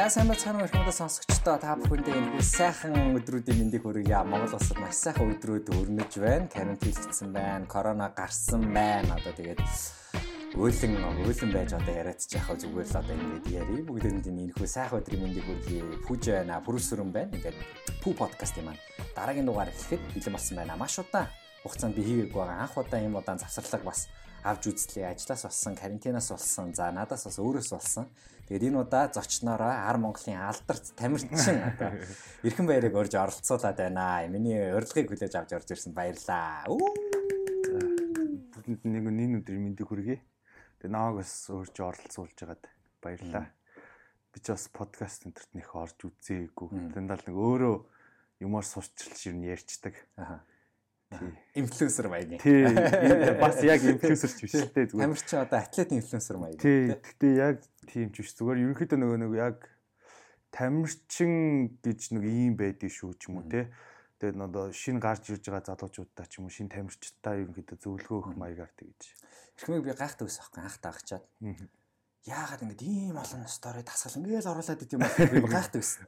За сайн бацхан өрхөндөө сонсогчдоо та бүхэндээ энэ хүү сайхан өдрүүдийн мэндийг хүргье. Монгол улсад маш сайхан өдрүүд өрнөж байна. Карантин хийгдсэн байна. Корона гарсан байна. Одоо тэгээд өөлөн өөлөн байж одоо яриад ч яхаа зүгээр л одоо ингэж яри. Бүгдээрэнд энэ хүү сайхан өдрийн мэндийг хүргье. Пүүж байна. Бүрүсүрэн байна. Ингээд пүү подкаст юм аа. Дараагийн дугаар эхлэхэд бэлэн болсон байна. Маш удаан хугацаанд би хийгээгүй байгаа. Анх удаа ийм удаан завсарлага бас авч үзлээ. Ажлаас болсон, карантинаас болсон, за надаас бас өөрөөс болсон. Тэгээд энэ удаа зочноороо Ар Монголын алдарт тамирчин одоо эрхэн баярыг орж оролцуулаад байна. Миний урилгыг хүлээж авч орж ирсэн баярлаа. Бүгдэнд нэг нэг өдөр мэндийг хүргэе. Тэгээд нааг бас өөрж оролцуулж байгаад баярлаа. Би ч бас подкаст энтерт нэх орж үзээгүй. Тэндал нэг өөрөө юмар сурчилж юм ярьцдаг. Аа инфлюенсер маяг. Тий. Бас яг инфлюенсер ч биш л дээ зүгээр. Тамир чи одоо атлет инфлюенсер маяг. Тий. Гэтэ яг тийм ч биш зүгээр ерөнхийдөө нөгөө нэг яг тамирчин гэж нэг ийм байдгийг шүү ч юм уу те. Тэгээд одоо шин гарч ирж байгаа залуучуудаа ч юм уу шин тамирчдаа ерөнхийдөө зөвлөгөө өгөх маягаар тэгэж. Эхмийг би гайхдаг ус аахгүй анх таагчаад яагаад ингэж ийм олон стори дасгал ингээл оруулаад юм бэ би гайхдаг гэсэн.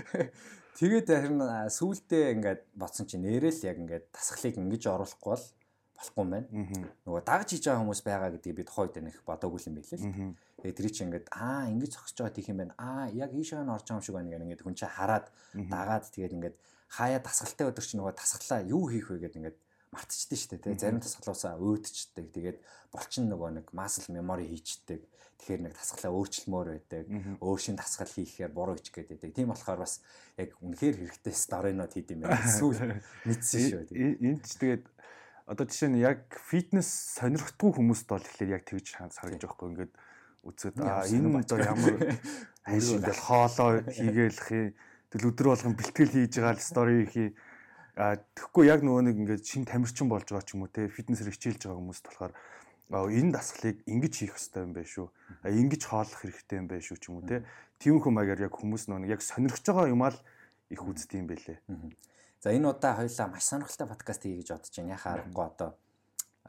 Тэгээд харин сүүлдээ ингээд бодсон чинь нэрэл яг ингээд дасгалыг ингэж оруулахгүй бол болохгүй юм байна. Нөгөө дагж хийж байгаа хүмүүс байгаа гэдгийг би тухайд нэг бодоогүй юм байлээ л. Тэгээд тэр чинь ингээд аа ингэж зогсож байгаа тийх юм байна. Аа яг ийшээ нь орж байгаа юм шиг байна гэнэ ингээд хүн чинь хараад дагаад тэгээд ингээд хаяа дасгалтай өдөр чинь нөгөө дасгалаа юу хийх вэ гэдэг ингээд мартчихдээ шүү дээ тий зарим тасгалуусаа өөдчдөг тэгээд болчин нөгөө нэг muscle memory хийчдэг тэгэхээр нэг тасгалаа өөрчлөлмөр байдаг. Өөр шин тасгал хийхээр буруу ич гэдэг тийм болохоор бас яг үнэхээр хэрэгтэй сторинод хийд юм байна. Эсвэл мэдсэн шүү энд ч тэгээд одоо жишээ нь яг фитнес сонирхдгүй хүмүүст бол тэгэхээр яг тэгж санагдаж байхгүй ингээд үзээд а энэ одоо ямар хайш ингээл хоолоо хийгээл тэгэл өдөр болгон бэлтгэл хийж байгаа л стори хий А тэгэхгүй яг нөгөө нэг ингээд шин тамирчин болж байгаа ч юм уу те фитнесээр хичээлж байгаа хүмүүст болохоор энэ дасгалыг ингэж хийх хэрэгтэй юм байна шүү. Ингэж хооллох хэрэгтэй юм байна шүү ч юм уу те. Тиймэрхүү маягаар яг хүмүүс нөгөө яг сонирхож байгаа юмаа л их үздэг юм байлээ. За энэ удаа хоёлаа маш сонирхолтой подкаст хий гэж бодож байна. Яхаа аргагүй одоо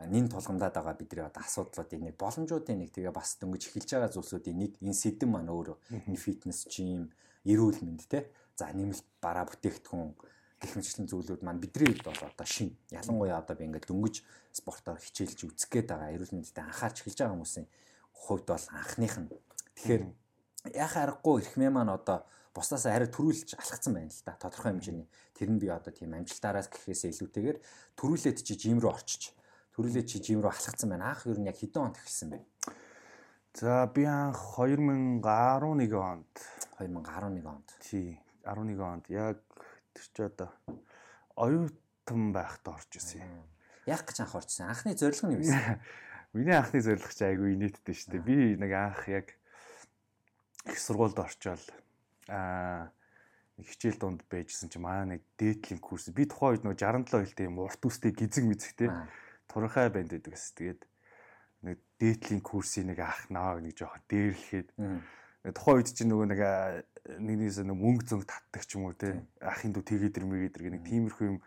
нин тулгамдаад байгаа бидний одоо асуудлуудын нэг боломжуудын нэг тэгээ бас дөнгөж эхэлж байгаа зүйлсүүдийн нэг энэ сэдэн маань өөрөө энэ фитнес жим эрүүл мэнд те за нэмэлт бараа бүтээгдэхүүн гэх мэтлэн зүйлүүд маань бидний хувьд бол одоо шин. Ялангуяа одоо би ингээд дөнгөж спортоор хичээлж үзэх гээд байгаа эрүүл мэндэд анхаарч эхэлж байгаа хүмүүсийн хувьд бол анхных нь. Тэгэхээр яхаа аргагүй эрхмээ маань одоо бусдаас арай төрүүлж алхацсан байна л да. Тодорхой хэмжээний. Тэр нь би одоо тийм амжилтаараас гэхээс илүүтэйгээр төрүүлээд чи жим рүү орчиж төрүүлээд чи жим рүү алхацсан байна. Анх юу нь яг хэдэн онд эхэлсэн бэ? За би анх 2011 онд 2011 онд. Тий. 11 онд яг Тэр чи одоо оюутан байхдаа орж исэн юм. Яг гэж анх орчихсан. Анхны зорилго нь юу вэ? Миний анхны зорилго чи айгүй нийттэй шүү дээ. Би нэг анх яг их сургуульд орчоод аа хичээл донд байжсэн чи маа нэг дээдлийн курс. Би тухайн үед нөгөө 67 хэлтэй юм урт үстэй гизэг мэзэгтэй туранхай банд байдаг гэсэн. Тэгээд нэг дээдлийн курсыг нэг ах наа нэг жоохон дээрлэхэд тухайн үед чи нөгөө нэг нэгнээс нэг мөнгө зөнгө татдаг ч юм уу те ахын дүү тэгээд ирмэгээд иргэ нэг тиймэрхүү юм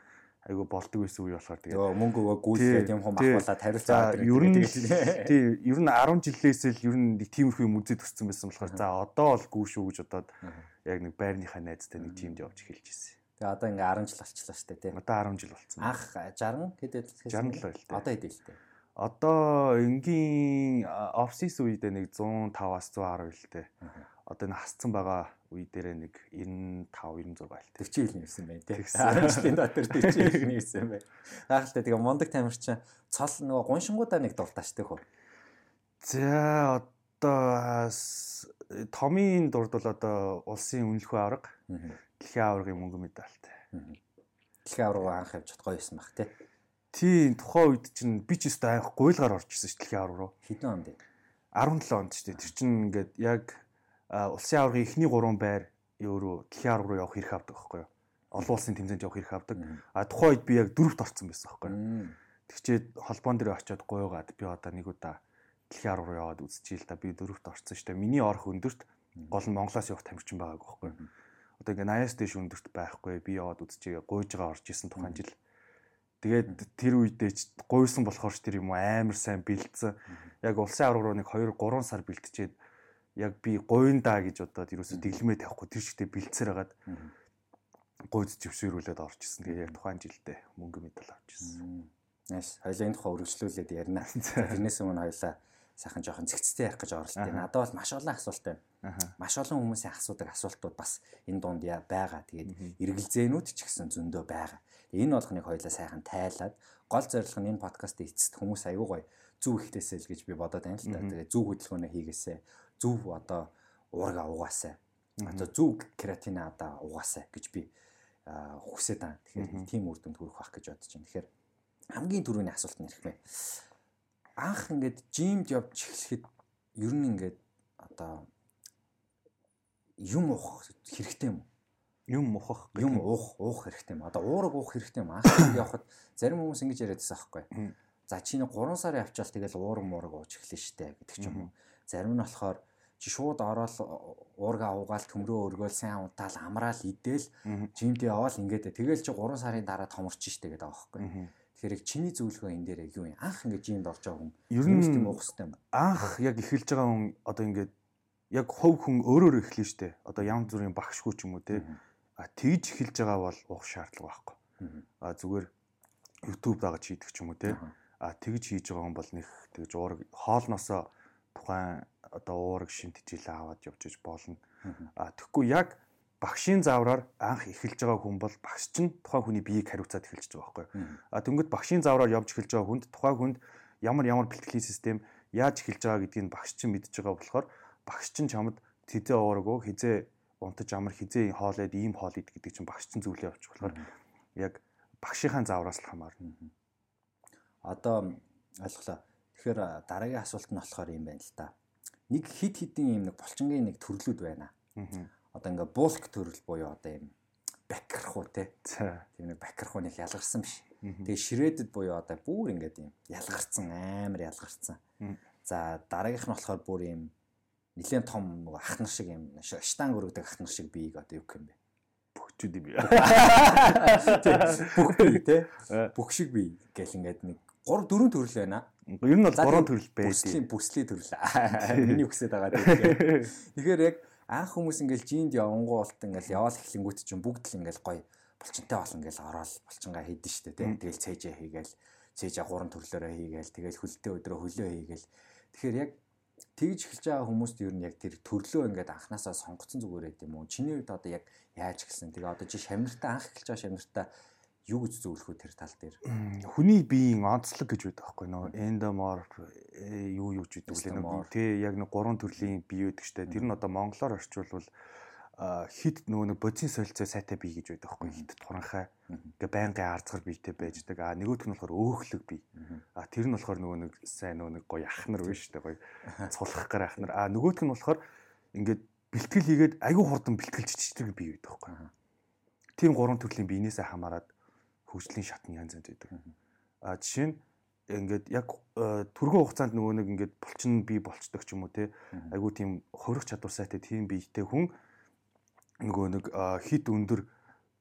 айгу болдог байсан үе болохоор тэгээд мөнгө өгөө гүйцээд юм хом ахуулаад хариуцаад ер нь тий ер нь 10 жилээс л ер нь нэг тиймэрхүү юм үзээд өссөн байсан болохоор за одоо бол гүү шүү гэж бодоод яг нэг байрныхаа найзтай нэг тимд явж эхэлж ирсэн. Тэгээ одоо ингээ 10 жил болчихлоо шүү дээ тий. Одоо 10 жил болцсон. Анх 60 хэдээд 67 л тий. Одоо хэдээ л тий. Одоо энгийн офсис үедээ нэг 105-аас 110 л дээ. Одоо энэ хасцсан байгаа үе дээрээ нэг 95 96 л. Тэр чинь ирсэн байх тийм. 10 жилийн дотор тэр чинь ирсэн байх. Гайхалтай тэгээ мондөг тамирчин цол нөгөө гуншингуудаа нэг дуртаачдаг хөө. За одоо томын дурд бол одоо улсын үнэлэхүй авраг, дэлхийн аврагын мөнгө медальтай. Дэлхийн авраг анх явж чадгаа байсан баг тийм. Тийм тухайн үед чинь би ч өстой анх гуйлгаар орж ирсэн шүү дэлхийн авраг руу. Хэдэн онд вэ? 17 онд шүү дээ. Тэр чинь ингээд яг улсын аврагын эхний 3 байр өөрөө дэлхийн авраг руу явах хэрэг авдаг байхгүй юу? Олон улсын тэмцээнд явах хэрэг авдаг. А тухайн үед би яг дөрөвт орсон байсан байхгүй юу? Тэгчээд холбоон дээр очиод гуйгаад би одоо нэг удаа дэлхийн авраг руу яваад үзчихээ л да би дөрөвт орсон шүү дээ. Миний орох өндөрт гол нь Монголоос явах тамирчин байгааг байхгүй юу? Одоо ингээ 80-аас дээш өндөрт байхгүй би яваад үзчихээ гуйж байгаа орж исэн тухайн жил. Тэгээд тэр үедээ ч гуйсан болохоор ч тэр юм амар сайн бэлдсэн. Яг улсын авраг руу нэг 2 3 сар бэлтжээд яг би говьндаа гэж бодоод ерөөсө дэглэмээ тавихгүй тэр чигтээ бэлдсээр хагаад гойд зөвшөөрүүлээд орж исэн. Тэгээ яг тухайн жилдээ мөнгө медаль авч исэн. Nice. Хоёлаа энэ тухай үргэлжлүүлээд ярина. Тэрнээс өмнө хоёлаа сайхан жоохон зэгцтэй ярих гэж оролдсон. Надад бол маш олон асуулт байна. Маш олон хүмүүсийн асуудаг асуултууд бас энэ дунд байгаа. Тэгээд эргэлзээнүүд ч гэсэн зөндөө байгаа. Энэ болгоныг хоёлаа сайхан тайлаад гол зорилго нь энэ подкастын эцэст хүмүүс аягүй гоё зүв ихтэйсэй л гэж би бодоод байна л та. Тэгээд зүв хөдөлгөөнөө хийгээсэй. Зүв одоо уурга угаасай. Одоо зүв креатина одоо угаасай гэж би хүсэж байна. Тэгэхээр тийм үр дүнд хүрэх байх гэж бодож байна. Тэгэхээр хамгийн түрүүний асуулт нь ирэх мэ. Анх ингээд жимд явж эхлэхэд ер нь ингээд одоо юм уух хэрэгтэй юм уу? Юм ухах юм уух уух хэрэгтэй юм. Одоо уураг уух хэрэгтэй юм. Анх явахад зарим хүмүүс ингэж яриад байсан аахгүй. За чиний 3 сар явчаал тэгэл уураг муураг ууж эхлэн штэ гэдэг ч юм уу. Зарим нь болохоор чи шууд ороод уурга уугаал төмрөө өргөөл сайн унтаал амраал идэл жимд яваал ингээд тэгэл чи 3 сарын дараа томорч штэ гэдэг байхгүй. Тэгэхээр чиний зөвлөгөө энэ дээр юу юм? Анх ингээд жимд орж байгаа хүн ер нь тийм уух хэрэгтэй юм. Анх яг эхэлж байгаа хүн одоо ингээд яг хов хүн өөрөөр эхлэн штэ. Одоо янз бүрийн багшгүй ч юм уу те. А тэгж эхэлж байгаа бол уух шаардлага байхгүй. А зүгээр YouTube дагаж хийдэг ч юм уу те. А тэгж хийж байгаа хүн бол нэг тэгж уураг хоолносоо тухайн одоо уураг шинтжилээ аваад явж иж болно. А тэгэхгүй яг багшийн заавраар анх эхэлж байгаа хүн бол багш чинь тухайн хүний биеийг хариуцаад эхэлж байгаа байхгүй. А дөнгөд багшийн заавраар явж эхэлж байгаа хүнд тухайн хүнд ямар ямар бэлтгэлийн систем яаж эхэлж байгаа гэдгийг багш чинь мэдж байгаа болохоор багш чинь чамд хизээ уурагөө хизээ унтаж амар хизээ хоолойд ийм хоол ид гэдэг чинь багш чинь зөвлөө авчих болохоор яг багшийнхаа заавраас л хамаарна. Одоо ойлголоо. Тэгэхээр дараагийн асуулт нь болохоор юм байна л да. Нэг хид хидийн юм нэг булчингийн нэг төрлүүд байна. Одоо ингээ булк төрөл буюу одоо юм бакерхуу те. Тийм нэг бакерхуу нэг ялгарсан биш. Тэгээ ширэдэд буюу одоо бүр ингээд юм ялгарсан амар ялгарсан. За дараагийнх нь болохоор бүр юм нэлээд том нөгөө ахнар шиг юм штанг өргөдөг ахнар шиг биеийг одоо юу гэх юм бэ? Бөхчүүд юм. Бүх бие те. Бүх шиг бие гэл ингээд нэг 3 4 төрөл байна. Ер нь бол 3 төрөл байдаг. Бүслийн бүслийн төрөл. Миний үгсэд байгаа тийм. Тэгэхээр яг анх хүмүүс ингээл жинд явангуу болт ингээл яваал эхлэнгүүт чинь бүгд л ингээл гоё булчинтай болно ингээл ороод булчингаа хийдэн штэ тийм. Тэгэл цээжээ хийгээл цээжээ 3 төрлөөрөө хийгээл тэгэл хөлтөө өдрөө хөлөө хийгээл. Тэгэхээр яг тэгж эхэлж байгаа хүмүүст ер нь яг тэр төрлөө ингээд анханасаа сонгоцсон зүгээр байт юм уу? Чиний хувьд одоо яг яаж эхэлсэн? Тэгээ одоо чи шамнартаа анх эхэлж байгаа шамнартаа юу гэж зөвлөх үү тэр тал дээр? Хүний биеийн онцлог гэж байдаг байхгүй нөө эндоморф э, юу юу гэж байдаг лээ. Тэ яг нэг гурван төрлийн бие байдаг штэ. Тэр нь одоо монголоор орчуулвал хит нөгөө нэг бодис солилцоо сайтай бие гэж байдаг байхгүй. Хит туранхай ингээ байнгын арцгар биетэй байждаг. А нөгөөх нь болохоор өөхлөг бие. А тэр нь болохоор нөгөө нэг сайн нөгөө нэг гоё ахнар биш штэ гоё цулах гар ахнар. А нөгөөх нь болохоор ингээд бэлтгэл хийгээд аягүй хурдан бэлтгэлж чичдэг бие байдаг байхгүй. Тийм гурван төрлийн биенээсээ хамаарат хөгжлийн шатны янз янз байдаг. А жишээ нь ингээд яг э, түргэн хугацаанд нөгөө нэг ингээд булчин бий болцдог ч юм уу те айгуу тийм хорих чадвар сайтай тийм биетэй хүн нөгөө нэг хит өндөр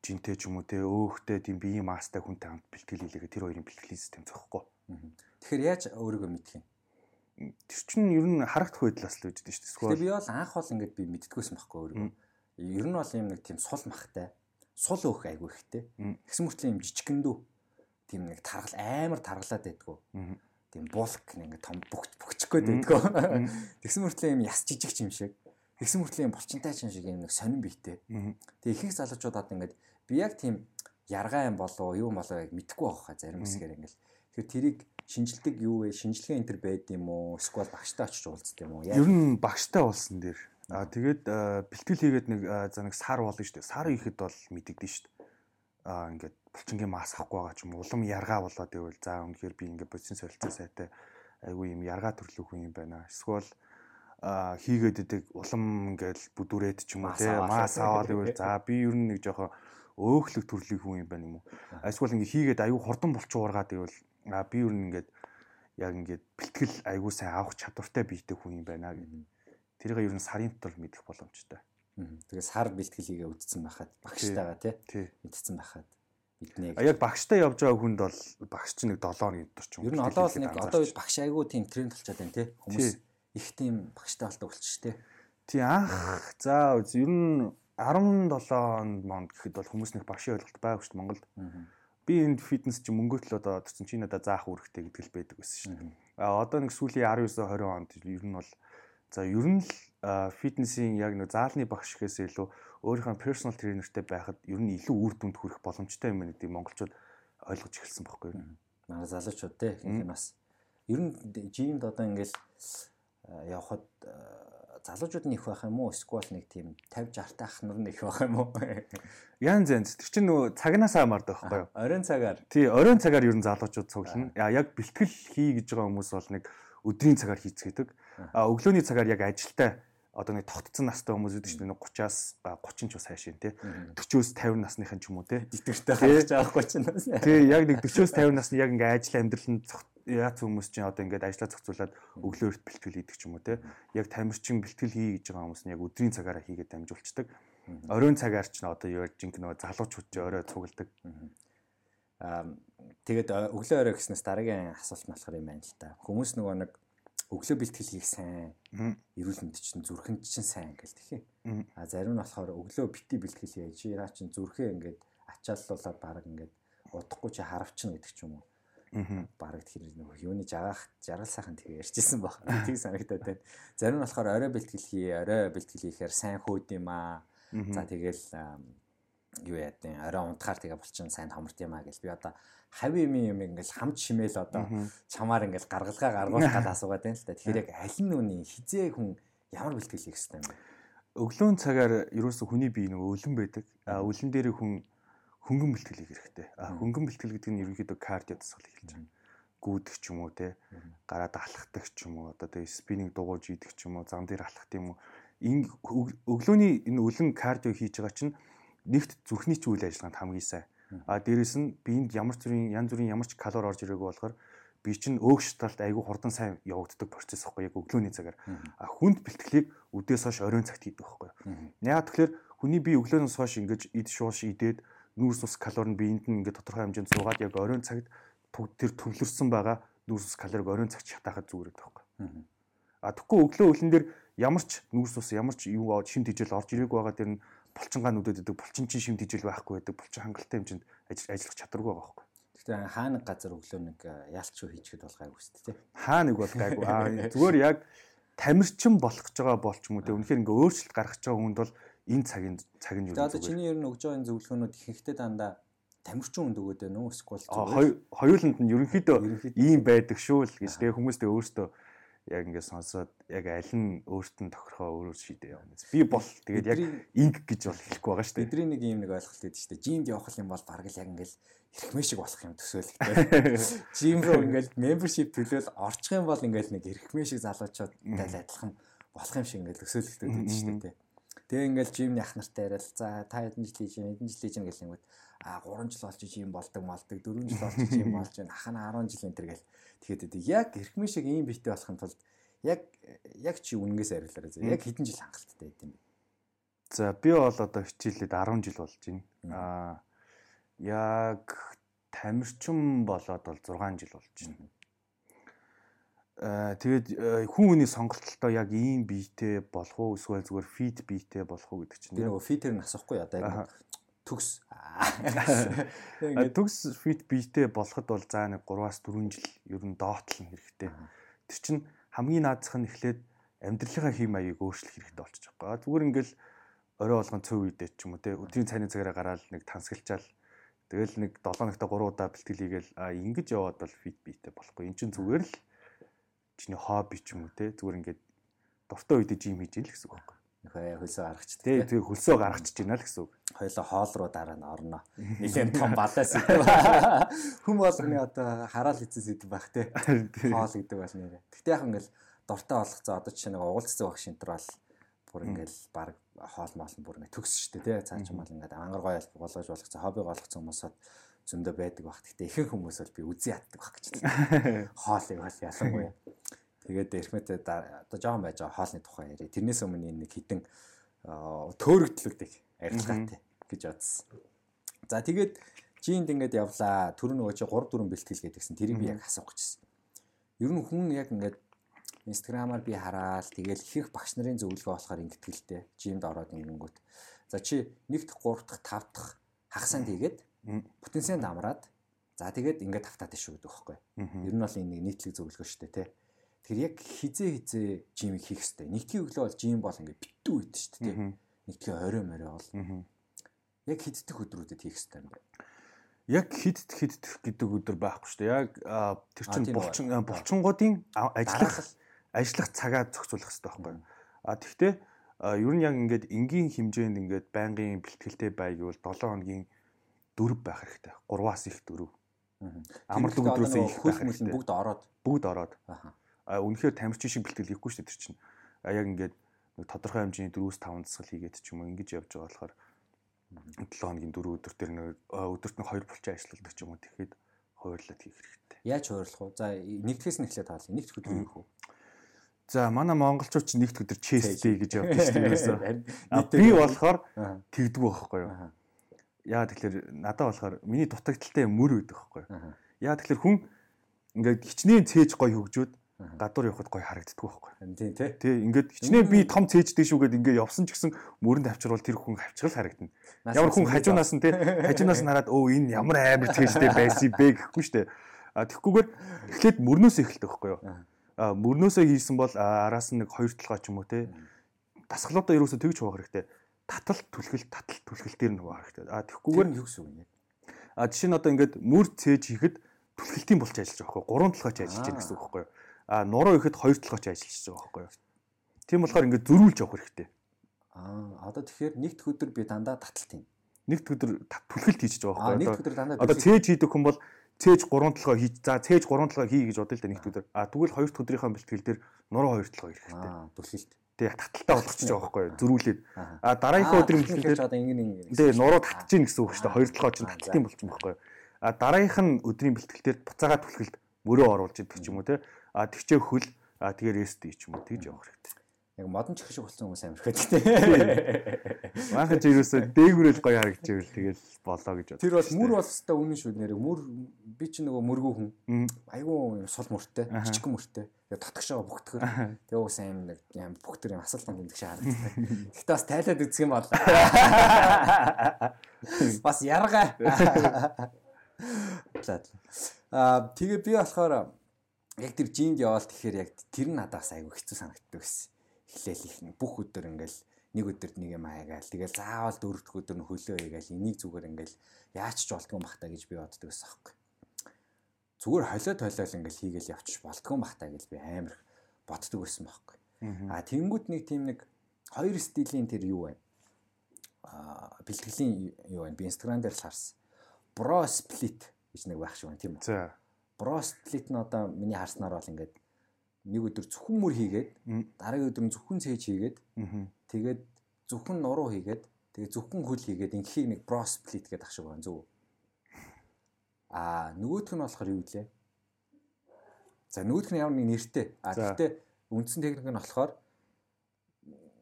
жинтэй ч юм уу те өөхтэй тийм биеийн маастай хүнтэй хамт бэлтгэл хийлээгээ тэр хоёрын бэлтгэлийн систем зөхгүй. Тэгэхээр яаж өөрийгөө мэдэх юм? Тэр чинь ер нь харагдах байдлаас л үүддэг шүү дээ. Тэгээ би бол анх бол ингээд би мэддгүйсэн байхгүй өөрийгөө. Ер нь бол юм нэг тийм сул махтай сул өөх айгүй ихтэй. Тэгсэн мөртлөө юм жижигэн дүү. Тийм нэг таргал амар таргалаад байдгүй. Тийм булк нэг том бүгд бүгчих гээд байдгүй. Тэгсэн мөртлөө юм яс жижиг юм шиг. Тэгсэн мөртлөө юм булчинтай ч юм шиг юм нэг сонин биетэй. Тэг ихэнх залуучууд одоо ингээд би яг тийм яргаа юм болоо юу болоо яг мэдэхгүй байгаа зарим хэсгээр ингээд. Тэгэхээр тэрийг шинжилдэг юу вэ? Шинжилгээ энэ төр байд юм уу? Эсвэл багштай очиж уулздаг юм уу? Ер нь багштай уулсан дээр Аа тэгээд бэлтгэл хийгээд нэг за нэг сар болно шүү дээ. Сар ихэд бол мэдэгдэн шүү дээ. Аа ингээд булчингийн мас авахгүй байгаа ч юм улам яргаа болоод ивэл за үнэхээр би ингээд бодсон солилцоо сайтай айгүй юм яргаа төрлөх хүн юм байна. Эсвэл а хийгээд идэг улам ингээл бүдүрээд ч юм уу те мас аваад ивэл за би ер нь нэг жоохон өөхлөг төрлийн хүн юм байна юм уу. Эсвэл ингээ хийгээд аюу хурдан булчуу ургаад ивэл би ер нь ингээд яг ингээд бэлтгэл аюу сайн авах чадвартай биетэй хүн юм байна гэдэг тэрийг ер нь сарын дотор мэдэх боломжтой. Тэгээ сар бэлтгэлийгээ үдцсэн байхад багштайгаа тий мэдсэн байхад бидний яг багштай явж байгаа хүнд бол багш чинь нэг 7 хоногийн дотор ч юм. Ер нь бол нэг одоо багш айгүй тийм тренд болчиход байна тий хүмүүс их тийм багштай болдог болчих тий. Тий анх за ер нь 17 онд монд гэхэд бол хүмүүс нэг багшийн ойлголт байв шүү дээ Монголд. Би энд фитнес чи мөнгөт л одоо төрсөн чи надаа заах үүрэгтэй гэдэг л байдаг байсан шүү дээ. А одоо нэг сүүлийн 19 20 онд ер нь бол за ер нь л фитнесийн яг нэг заалны багш гэхээс илүү өөрийнхөө персонал тренертэй байхад ер нь илүү үр дүнд хүрэх боломжтой юм байна гэдэг монголчууд ойлгож эхэлсэн байхгүй юу? Манай залуучууд те нь бас ер нь жимд одоо ингээл явхад залуучууд нь их байх юм уу? Эсвэл нэг тийм 50 60 та ах нар нь их байх юм уу? Ян зэнц тэр чинь нөгөө цагнаас хамаардаг байхгүй юу? Оройн цагаар. Тий, оройн цагаар ер нь залуучууд цуглана. Яг бэлтгэл хий гэж байгаа хүмүүс бол нэг өдрийн цагаар хийцгээдэг. А өглөөний цагаар яг ажилдаа одоо нэг тогтцсон настай хүмүүс үүдэж чинь 30-аас 30 ч бас хайшин тий 40-оос 50 насныхан ч юм уу тий. итгэвчтэй харж байгаа 30-наас тий яг нэг 40-оос 50 насны яг ингээ ажил амьдрал нь яац хүмүүс чинь одоо ингээд ажиллаа зохицуулаад өглөөрт бэлтгэл хийдэг ч юм уу те. Яг тамирчин бэлтгэл хий гэж байгаа хүмүүс нь яг өдрийн цагаараа хийгээд дамжуулцдаг оройн цагаар ч н одоо юу жинк нөгөө залуучууд ч орой цугладаг аа тэгээд өглөө орой гэснээс дараагийн асуулт нь болохоор юм байна л та хүмүүс нөгөө нэг өглөө бэлтгэл хийх сайн. Эрүүл мэнд чинь зүрхэнд чинь сайн гэл тхий. А зарим нь болохоор өглөө бити бэлтгэл хийж яа чинь зүрхээ ингээд ачааллуулаад баг ингээд удахгүй чи харавчна гэдэг ч юм уу. Бараг тэр нэг юуны жагаах жаргал сайхан тэгээ ярьжсэн баг. Тийг санагдаад байна. Зарим нь болохоор орой бэлтгэл хий, орой бэлтгэл хийхээр сайн хөөд юм аа. За тэгэл юу яа гэдэг орой унтахаар тэгээ болчин сайн хоморт юм аа гэл би одоо хави юм юм ингээл хамт шимээл одоо чамаар ингээл гаргалгаа гаргуулах гал асуугаад байна л да. Тэгэхээр яг аль нь үний хизээ хүн ямар бэлтгэл хийх хэрэгтэй юм бэ? Өглөөн цагаар ерөөсө хүний бие нөгөө өлөн байдаг. А өлөн дээр хүн хөнгөн бэлтгэл хийх хэрэгтэй. А хөнгөн бэлтгэл гэдэг нь ерөнхийдөө кардио дасгал хэлж байна. Гүүдэх ч юм уу те гараад алхахдаг ч юм уу одоо тэгээ спиннинг дугуйж идэх ч юм уу зам дээр алхах юм уу. Энэ өглөөний энэ өлөн кардио хийж байгаа чинь нэгт зүрхний ч үйл ажиллагаанд хамгийн сайн А дээрэс нь биеинд ямар зүрийн янз бүрийн ямар ч калори орж ирээгүй болохоор бие чинь өөгч талд айгүй хурдан сайн явагддаг процесс ихгүй яг өглөөний цагаар. А хүнд бэлтгэлийг өдөөс хойш оройн цагт хийдэг байхгүй. Яагаад тэгэхээр хүний бие өглөөнөөс хойш ингэж ид шууш идээд нүүрс ус калори нь биеинд нь ингээд тодорхой хэмжээнд суугаад яг оройн цагт тэр төвлөрсөн байгаа нүүрс ус калориг оройн цагт шатаахад зүгээр байхгүй. А тэгэхгүй өглөө өлөн дээр ямар ч нүүрс ус ямар ч юу шимт хижээл орж ирээгүй байгаа тэр нь булчингаа нүдэд идэг булчин чинь шимт хижээл байхгүй байдаг булчин хангалттай хэмжээнд ажиллах чадваргүй байгаа байхгүй. Гэхдээ хаа нэг газар өглөө нэг яалч юу хийчихэд бол гайгүй шүү дээ. Хаа нэг бол гайгүй. Аа зүгээр яг тамирчин болох гэж байгаа болч юм уу те. Үнэхээр ингээ өөрчлөлт гаргаж байгаа хүнд бол энэ цагийн цаг нь юу? Одоо чиний ер нь өгж байгаа энэ зөвлөгөөнүүд ихэнхдээ дандаа тамирчин хүнд өгөөд байна уу? Эсвэл хоёуланд нь ерөнхийдөө ийм байдаг шүү л гэж тэгээ хүмүүстэй өөртөө яг ингээд сонсоод яг аль нь өөрт нь тохирохоо өөрөө шийдээ явна. Би бол тэгээд яг инг гэж бол хэлэхгүй байгаа шүү дээ. Бидний нэг юм нэг ойлголт өгдөө шүү дээ. Жимд явах юм бол бараг л яг ингээд эрхмээ шиг болох юм төсөөлөгтэй. Жим руу ингээд membership төлөөл орчих юм бол ингээд нэг эрхмээ шиг залуучуудтай адилхан болох юм шиг ингээд төсөөлөгтэй өгдөө шүү дээ. Тэгээ ингээд жимний ах нартай яриад за та хэдэн жил хийж хэдэн жил хийж гэх юм а 3 жил болж жим болдог малдаг 4 жил болж жим болж байна. Ахна 10 жил энэ төр гэл. Тэгэхэд яг эрхмэн шиг ийм битээ болохын тулд яг яг чи үнэнгээс арилаарай яг хэдэн жил хангалттай байд юм бэ? За би бол одоо хичээлээд 10 жил болж байна. А яг тамирчин болоод бол 6 жил болж байна. Тэгээд хүн хүний сонголтолтой яг ийм биетэй болох уу? Эсвэл зүгээр фит биетэй болох уу гэдэг чинь. Тэр нөгөө фитээр нь асахгүй одоо яг төгс. Төгс фит биетэй болоход бол заа нэг 3-аас 4 жил ер нь доотлох хэрэгтэй. Тэр чинь хамгийн наадсах нь эхлээд амьдралынхаа хэм маягийг өөрчлөх хэрэгтэй болчих жоохоо. Зүгээр ингээл орой болгон цөв үедээ ч юм уу те. Өдрийн цайны цагаараа гараад нэг тансгалчаал. Тэгэл нэг 7 ногтой 3 удаа бэлтгэл хийгээл а ингэж яваад бол фит биетэй болохгүй. Эн чинь зүгээр л чиний хобби ч юм уу те. Зүгээр ингээд дуртай үедээ жим хийж ийн л гэсэн үг байхгүй нөхөө хөлсөө гаргачих. Тий, тэгээ хөлсөө гаргачих байна л гэсэн үг. Хоёлоо хоол руу дараа нь орно. Нилээн том балаас идэв. Хүм болгоны одоо хараал хийсэн сэдв байх тий. Хоол гэдэг бол нэрэ. Гэтэ яг ингээл дуртай болгоцоо одоо жишээ нэг уулзсан баг шинтер бол бүр ингээл баг хоол моол бүр ингээ төгс штэ тий. Цааш мал ингээд ангар гоё болгож болгоцоо хобби болгоцсон хүмүүсод зөндөө байдаг баг. Гэтэ ихэнх хүмүүс бол би үзий яддаг баг гэж. Хоолыг бол ялангуяа Тэгээд эрхмэтэй одоо жоохон байж байгаа хоолны тухай ярив. Тэрнээс өмнө энэ нэг хідэн төөрөгдлөгдөг арилгаатай гэж бодсон. За тэгээд жинд ингээд явлаа. Төрөн нөгөө чи 3 4 бэлтгэл гэдгсэн. Тэрийг би яг асуух гэжсэн. Ер нь хүн яг ингээд Инстаграмаар би хараад тэгэл их их багш нарын зөвлөгөө болохоор дээ. Жимд ороод ингэнгүүт. За чи 1 дахь 3 дахь 5 дахь хагасанд хийгээд потенциалд амраад за тэгээд ингээд тавтаад шүү гэдэг байхгүй. Ер нь бол энэ нэг нийтлэг зөвлөгөө шүү дээ, тэ. Тэгэхээр яг хизээ хизээ жимийг хийх хэрэгтэй. Нэгдгийн өглөө бол жим бол ингээд битүү үйд шүү дээ. Нэгдгийн орой морой бол. Яг хиддэх өдрүүдэд хийх хэрэгтэй юм байна яг хидд хидд гэдэг өдөр байхгүй шүү дээ. Яг тэр чинь булчин булчингуудын ажиллах ажиллах цагаа зохицуулах хэрэгтэй байхгүй. А тэгвэл ер нь яг ингээд энгийн хэмжээнд ингээд байнгын бэлтгэлтэй бай гэвэл 7 хоногийн дөрв байх хэрэгтэй. 3-аас их дөрв. Амарлаг өдрөөс их байх хэрэгтэй. Бүгд ороод бүгд ороод. А үнэхээр тамирчин шиг бэлтгэл хийхгүй шүү дээ тэр чинь. А яг ингээд тодорхой хэмжээний 4-5 засал хийгээд ч юм уу ингэж явж байгаа болохоор 7 хоногийн 4 өдөр төр нэг өдөрт нь 2 булчин ажилладаг ч юм уу тэгэхэд хуваарлаад хийх хэрэгтэй. Яаж хуваарлах вэ? За нэгдгээс нь эхлээд хаалъя. Нэгд өдөр юу хөө? За манай монголчууд ч нэгд өдөр честтэй гэж явдаг шүү дээ. Би болохоор тэгдэг байхгүй юу? Яа тэгэхээр надад болохоор миний дутагдaltaй мөр байдаг байхгүй юу? Яа тэгэхээр хүн ингээд хичнээн цээж гой хөгжөөд гадуур явахад гоё харагддаг байхгүй. Тийм тий. Тий ингээд хичнээн би том цээждэг шүүгээд ингээд явсан ч гэсэн мөрөнд авчирвал тэр хүн авчрал харагдана. Ямар хүн хажуунаас нь тий хажуунаас нь хараад өө энэ ямар амар цээжтэй байсан бэ гэхгүй штэ. А тэгхгүйгээр эхлээд мөрнөөс эхэлдэг байхгүй юу. А мөрнөөсөө хийсэн бол араас нь нэг хоёр толгой ч юм уу тий. Дасгалуудаа ерөөсөө тэгж хуваах хэрэгтэй. Татал түлхэл татал түлхэл дээр нэг хуваах хэрэгтэй. А тэгхгүйгээр юу гэсэн үг юм. А жишээ нь одоо ингээд мөр цээж хийхэд түлхэлтийн болж ажиллаж байгаа байхгүй. Гурван толгойч ажиллаж байгаа гэсэн үг байхгүй юу а нуруу ихэд хоёр толгойч ажиллаж байгаа байхгүй юу. Тийм болохоор ингээд зөрүүлж явах хэрэгтэй. Аа одоо тэгэхээр нэгд өдөр би дандаа таталт юм. Нэгд өдөр түлхэлт хийж байгаа байхгүй юу. Нэгд өдөр дандаа одоо цээж хийдэг хүн бол цээж 3 толгой хийж за цээж 3 толгой хий гэж бодъё л да нэгд өдөр. А тэгвэл хоёр дахь өдрийнхөө бэлтгэл дээр нуруу хоёр толгой хэрэгтэй. Аа түлхэлт. Тэгээ таталтаа болгочих жоох байхгүй юу. Зөрүүлээд. А дараагийнхаа өдрийн бэлтгэл дээр одоо ингэн ингэн. Тэгээ нуруу татж гин гэсэн үг шүү дээ. Хоёр толгой чинь таталтын болчих юм байхгүй юу. А дараагийнх нь өдрийн бэлтгэл дээр буцаага түлхэлт мөрөө оруулж идэх ч юм уу те а тэгчээ хөл а тэгээ рест ч юм уу тэгж явах хэрэгтэй. Яг модон чих шиг болсон хүмүүс амархад тий. Манхан ч ерөөсөө дээгүрэл гоё харагдж ивэл тэгэл болоо гэж бодлоо. Тэр бол мөр бол өстой үнэн шүү нэр. Мөр би ч нөгөө мөргүү хүн. Айгуу сул мөртэй, жижиг мөртэй. Тэгээ татгаш байгаа бүгдгэр. Тэгээ уус аим нэг юм бүгдэр юм асуултанд тэмдэг шиг харагддаг. Гэхдээ бас тайлаад үзэх юм бол. Бас яргаа. Аа тэгээ би болохоор яг тэр жинд яваал тэгэхээр яг тэр нь надаас айгүй хэцүү санагддаг байсан. Эхлээл их бүх өдөр ингээл нэг өдөрт нэг юм аягаал тэгэл заавал дөрөвдөх өдөр нь хөлөө хийгээл энийг зүгээр ингээл яаж ч болтгүй бахта гэж би боддог байсан аахгүй. Зүгээр холиод холиол ингээл хийгээл явчих болтгүй бахта гэж би амар боддог байсан байхгүй. А тэнгууд нэг тийм нэг хоёр стилийн тэр юу вэ? А бэлтгэлийн юу вэ? Би инстаграм дээр л харсан. Bro split гэж нэг байх шиг байна тийм үү? За бросплит нь одоо миний харснаар бол ингээд нэг өдөр зөвхөн мөр хийгээд дараагийн өдөр нь зөвхөн цээж хийгээд тэгээд зөвхөн нуруу хийгээд тэгээд зөвхөн хөл хийгээд инхийг нэг бросплит гэдэг ах шиг байна зөв. Аа нөгөөх нь болохоор юу вэ? За нөгөөх нь ямар нэг нэртэй. А гэхдээ үндсэн техник нь болохоор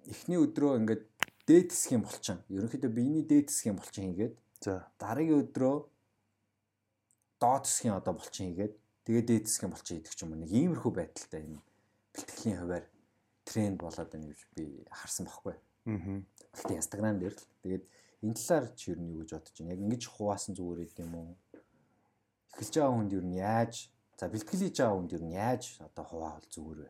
эхний өдрөө ингээд дээд хэсгийн булчин. Ерөнхийдөө биений дээд хэсгийн булчин хийгээд за дараагийн өдрөө доод хэсгийн одоо булчин хийгээд тэгээд дээд хэсгийн булчин хийдэг ч юм уу нэг иймэрхүү байдалтай энэ бэлтгэлийн хуваар тренд болоод байна гэж би харсан байхгүй. Аа. Гэхдээ Instagram дээр л тэгээд энэ талаар чи юу гэж бодож байна. Яг ингэж хуваасан зүгээр ээ юм уу? Эхэлж байгаа хүнд юу нь яаж за бэлтгэл хийж байгаа хүнд юу нь яаж одоо хуваавал зүгээр вэ?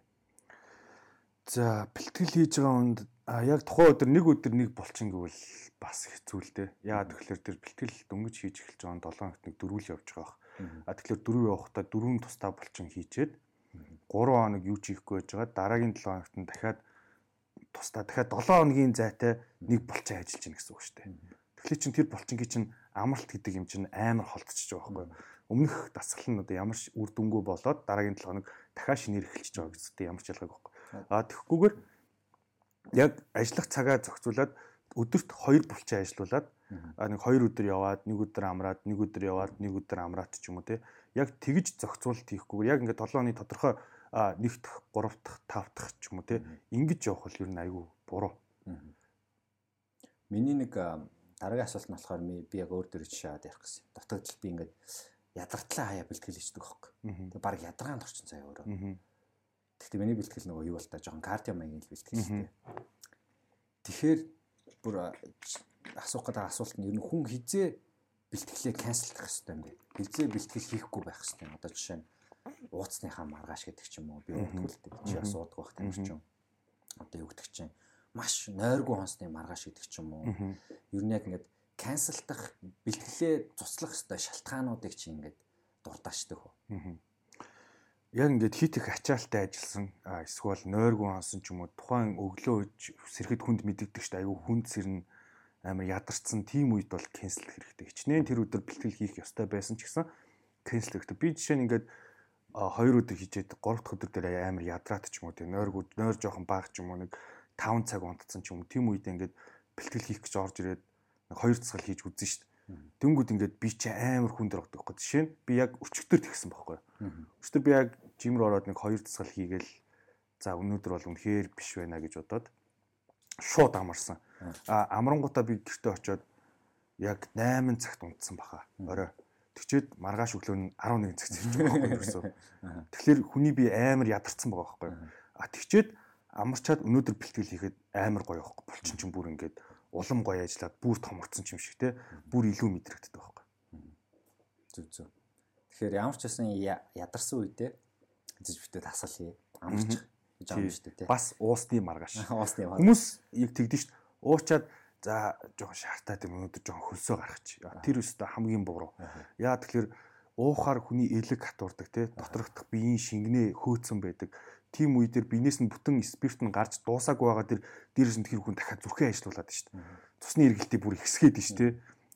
За бэлтгэл хийж байгаа хүнд а яг тухайн өдөр нэг өдөр нэг булчин гэвэл бас хэцүү л дээ. Яагаад тэгэхээр тэр бэлтгэл дөнгөж хийж эхэлж байгаа 7 хоногт нэг дөрвөл явж байгаа А тэгэхээр дөрөв явахдаа дөрвөн тусдаа булчин хийчээд 3 хоног юу ч хийхгүй байж байгаа. Дараагийн 7 хоногт нь дахиад тусдаа дахиад 7 хоногийн зайтай нэг булчин ажиллаж гин гэсэн үг шүү дээ. Тэгэхээр чин тэр булчингийн чин амралт гэдэг юм чин амар холтчихж байгаа байхгүй юу? Өмнөх дасгал нь одоо ямар ч үр дүнгүй болоод дараагийн 7 хоног дахиад шинээр эхэлчихэж байгаа гэсэн ямар ч ялгаагүй байхгүй. А тэгэхгүйгээр яг ажиллах цагаа зохицуулаад өдөрт 2 булчин ажиллуулад А нэг хоёр өдөр яваад, нэг өдөр амраад, нэг өдөр яваад, нэг өдөр амраад ч юм уу те. Яг тэгж зохицуулалт хийхгүйгээр яг ингээд 7 оны тодорхой нэгт 3 дахь, 5 дахь ч юм уу те. Ингэж явах бол ер нь айгүй буруу. Миний нэг дараагийн асуулт нь болохоор би яг өөр жишээ аваад ярих гэсэн. Дутагдал би ингээд ядартлаа хаяа бэлтгэл хийдэг байхгүй. Тэг баг ядаргаанд орчин цаа өөрөө. Гэхдээ миний бэлтгэл нөгөө юу бол та жоохон кардио маягийн бэлтгэл шүү дээ. Тэгэхээр бүр асуух гэдэг асуулт нь ер нь хүн хизээ бэлтгэлээ канселдах хэрэгтэй юм бэ? Хизээ бэлтгэл хийхгүй байх хэрэгтэй юм. Одоо жишээ нь ууцныхаа маргааш гэдэг ч юм уу би уудаг чи бас уудаг байх тамир ч юм. Одоо юу гэдэг чинь маш нойргүй хонсны маргааш гэдэг ч юм уу. Ер нь яг ингээд канселдах бэлтгэлээ цуслах хэрэгтэй шалтгаануудыг чи ингээд дурдаачдаг хөө. Яг ингээд хит их ачаалтай ажилласан эсвэл нойргүй хонсон ч юм уу тухайн өглөө үж сэрхэд хүнд мэддэгдэг шүү дээ. Айгүй хүнд сэрнэ амар ядарсан тийм үед бол кэнсел хэрэгтэй. Хичнээн тэр өдөр бэлтгэл хийх ёстой байсан ч гэсэн кэнсел хэрэгтэй. Би жишээ нь ингээд хоёр өдөр хийжээд 3 дахь өдөр дээр амар ядраад ч юм уу тийм нойр нойр жоохон баг ч юм уу нэг 5 цаг унтцсан ч юм тийм үед ингээд бэлтгэл хийх гэж орж ирээд хоёр цагаар хийж үзэн дээ. Тэнгүүд ингээд би чи амар хүн огдох гэж жишээ нь би яг өчтөр тэгсэн байхгүй. Өчтөр би яг жим рүү ороод нэг хоёр цагаар хийгээл за өнөөдөр бол үнэхээр биш байна гэж бодоод шууд амарсан. А амрангуудаа би гэртээ очиод яг 8 цагт унтсан баха. Орой Тэгчээд маргааш өглөө нь 11 цаг зэрэг байгаа байхгүй юу. Тэгэхээр хүний би амар ядарсан байгаа байхгүй. А тэгчээд амарчаад өнөөдөр бэлтгэл хийхэд амар гоё байхгүй. Булчин ч бүр ингээд улам гоё ажиллаад бүр томорцсон юм шиг те. Бүр илүү мэдрэгддэг байхгүй. Зүг зүг. Тэгэхээр ямар ч байсан ядарсан үедээ эзэж битээ тасал хий. Амарч гэж аам шүү дээ те. Бас уусны маргааш. Уусны маргааш. Хүмүүс яг тэгдэж шүү. Уучаад За жоохон шаартаад юм өнөөдөр жоохон хөлсөө гаргач. Тэр өстө хамгийн буруу. Яа тэгэхээр уухаар хүний элэг хатуурдаг те доторогдох биеийн шингэнэ хөөцөн байдаг. Тим үе дээр биенээс нь бүтэн спирт нь гарч дуусаагүй байгаа тэр дээрээс нь тэр хүн дахиад зүрхээ ажилуулад шүү дээ. Цусны эргэлтээ бүр ихсгээд шүү дээ.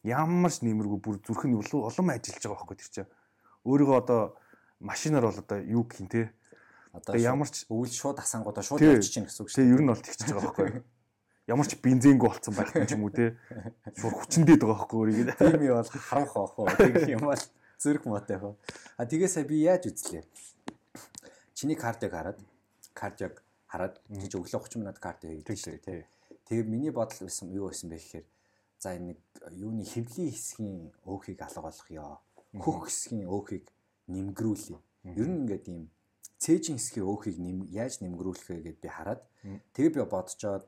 Ямар ч нэмэргүй бүр зүрх нь улам ажиллаж байгаа байхгүй тэр чинь. Өөрийгөө одоо машинаар бол одоо юу гэх юм те. Одоо ямар ч өвөл шууд асангуудаа шууд явчих чинь гэсэн үг шүү дээ. Ер нь бол тэгчихэж байгаа байхгүй ямар ч бензингүй болцсон байх юм уу те. Шур хүчнээд байгаа байхгүй өөрийг. Тийм юм бол харанх байхгүй. Тэгэх юм бол зүрх мотой хөө. А тгээсээ би яаж үзлээ? Чиний кардыг хараад, кардыг хараад тийж өглөө 30 минут кард хийдэг шүү дээ. Тэгээ миний бодол байсан юу байсан бэ гэхээр за энэ нэг юуны хөвлийн хэсгийн өөхийг алга болгоё. Хөх хэсгийн өөхийг нэмгрүүлээ. Ер нь ингээд ийм цээжин хэсгийн өөхийг яаж нэмгрүүлэх вэ гэдээ би хараад тэгээ би бодцоод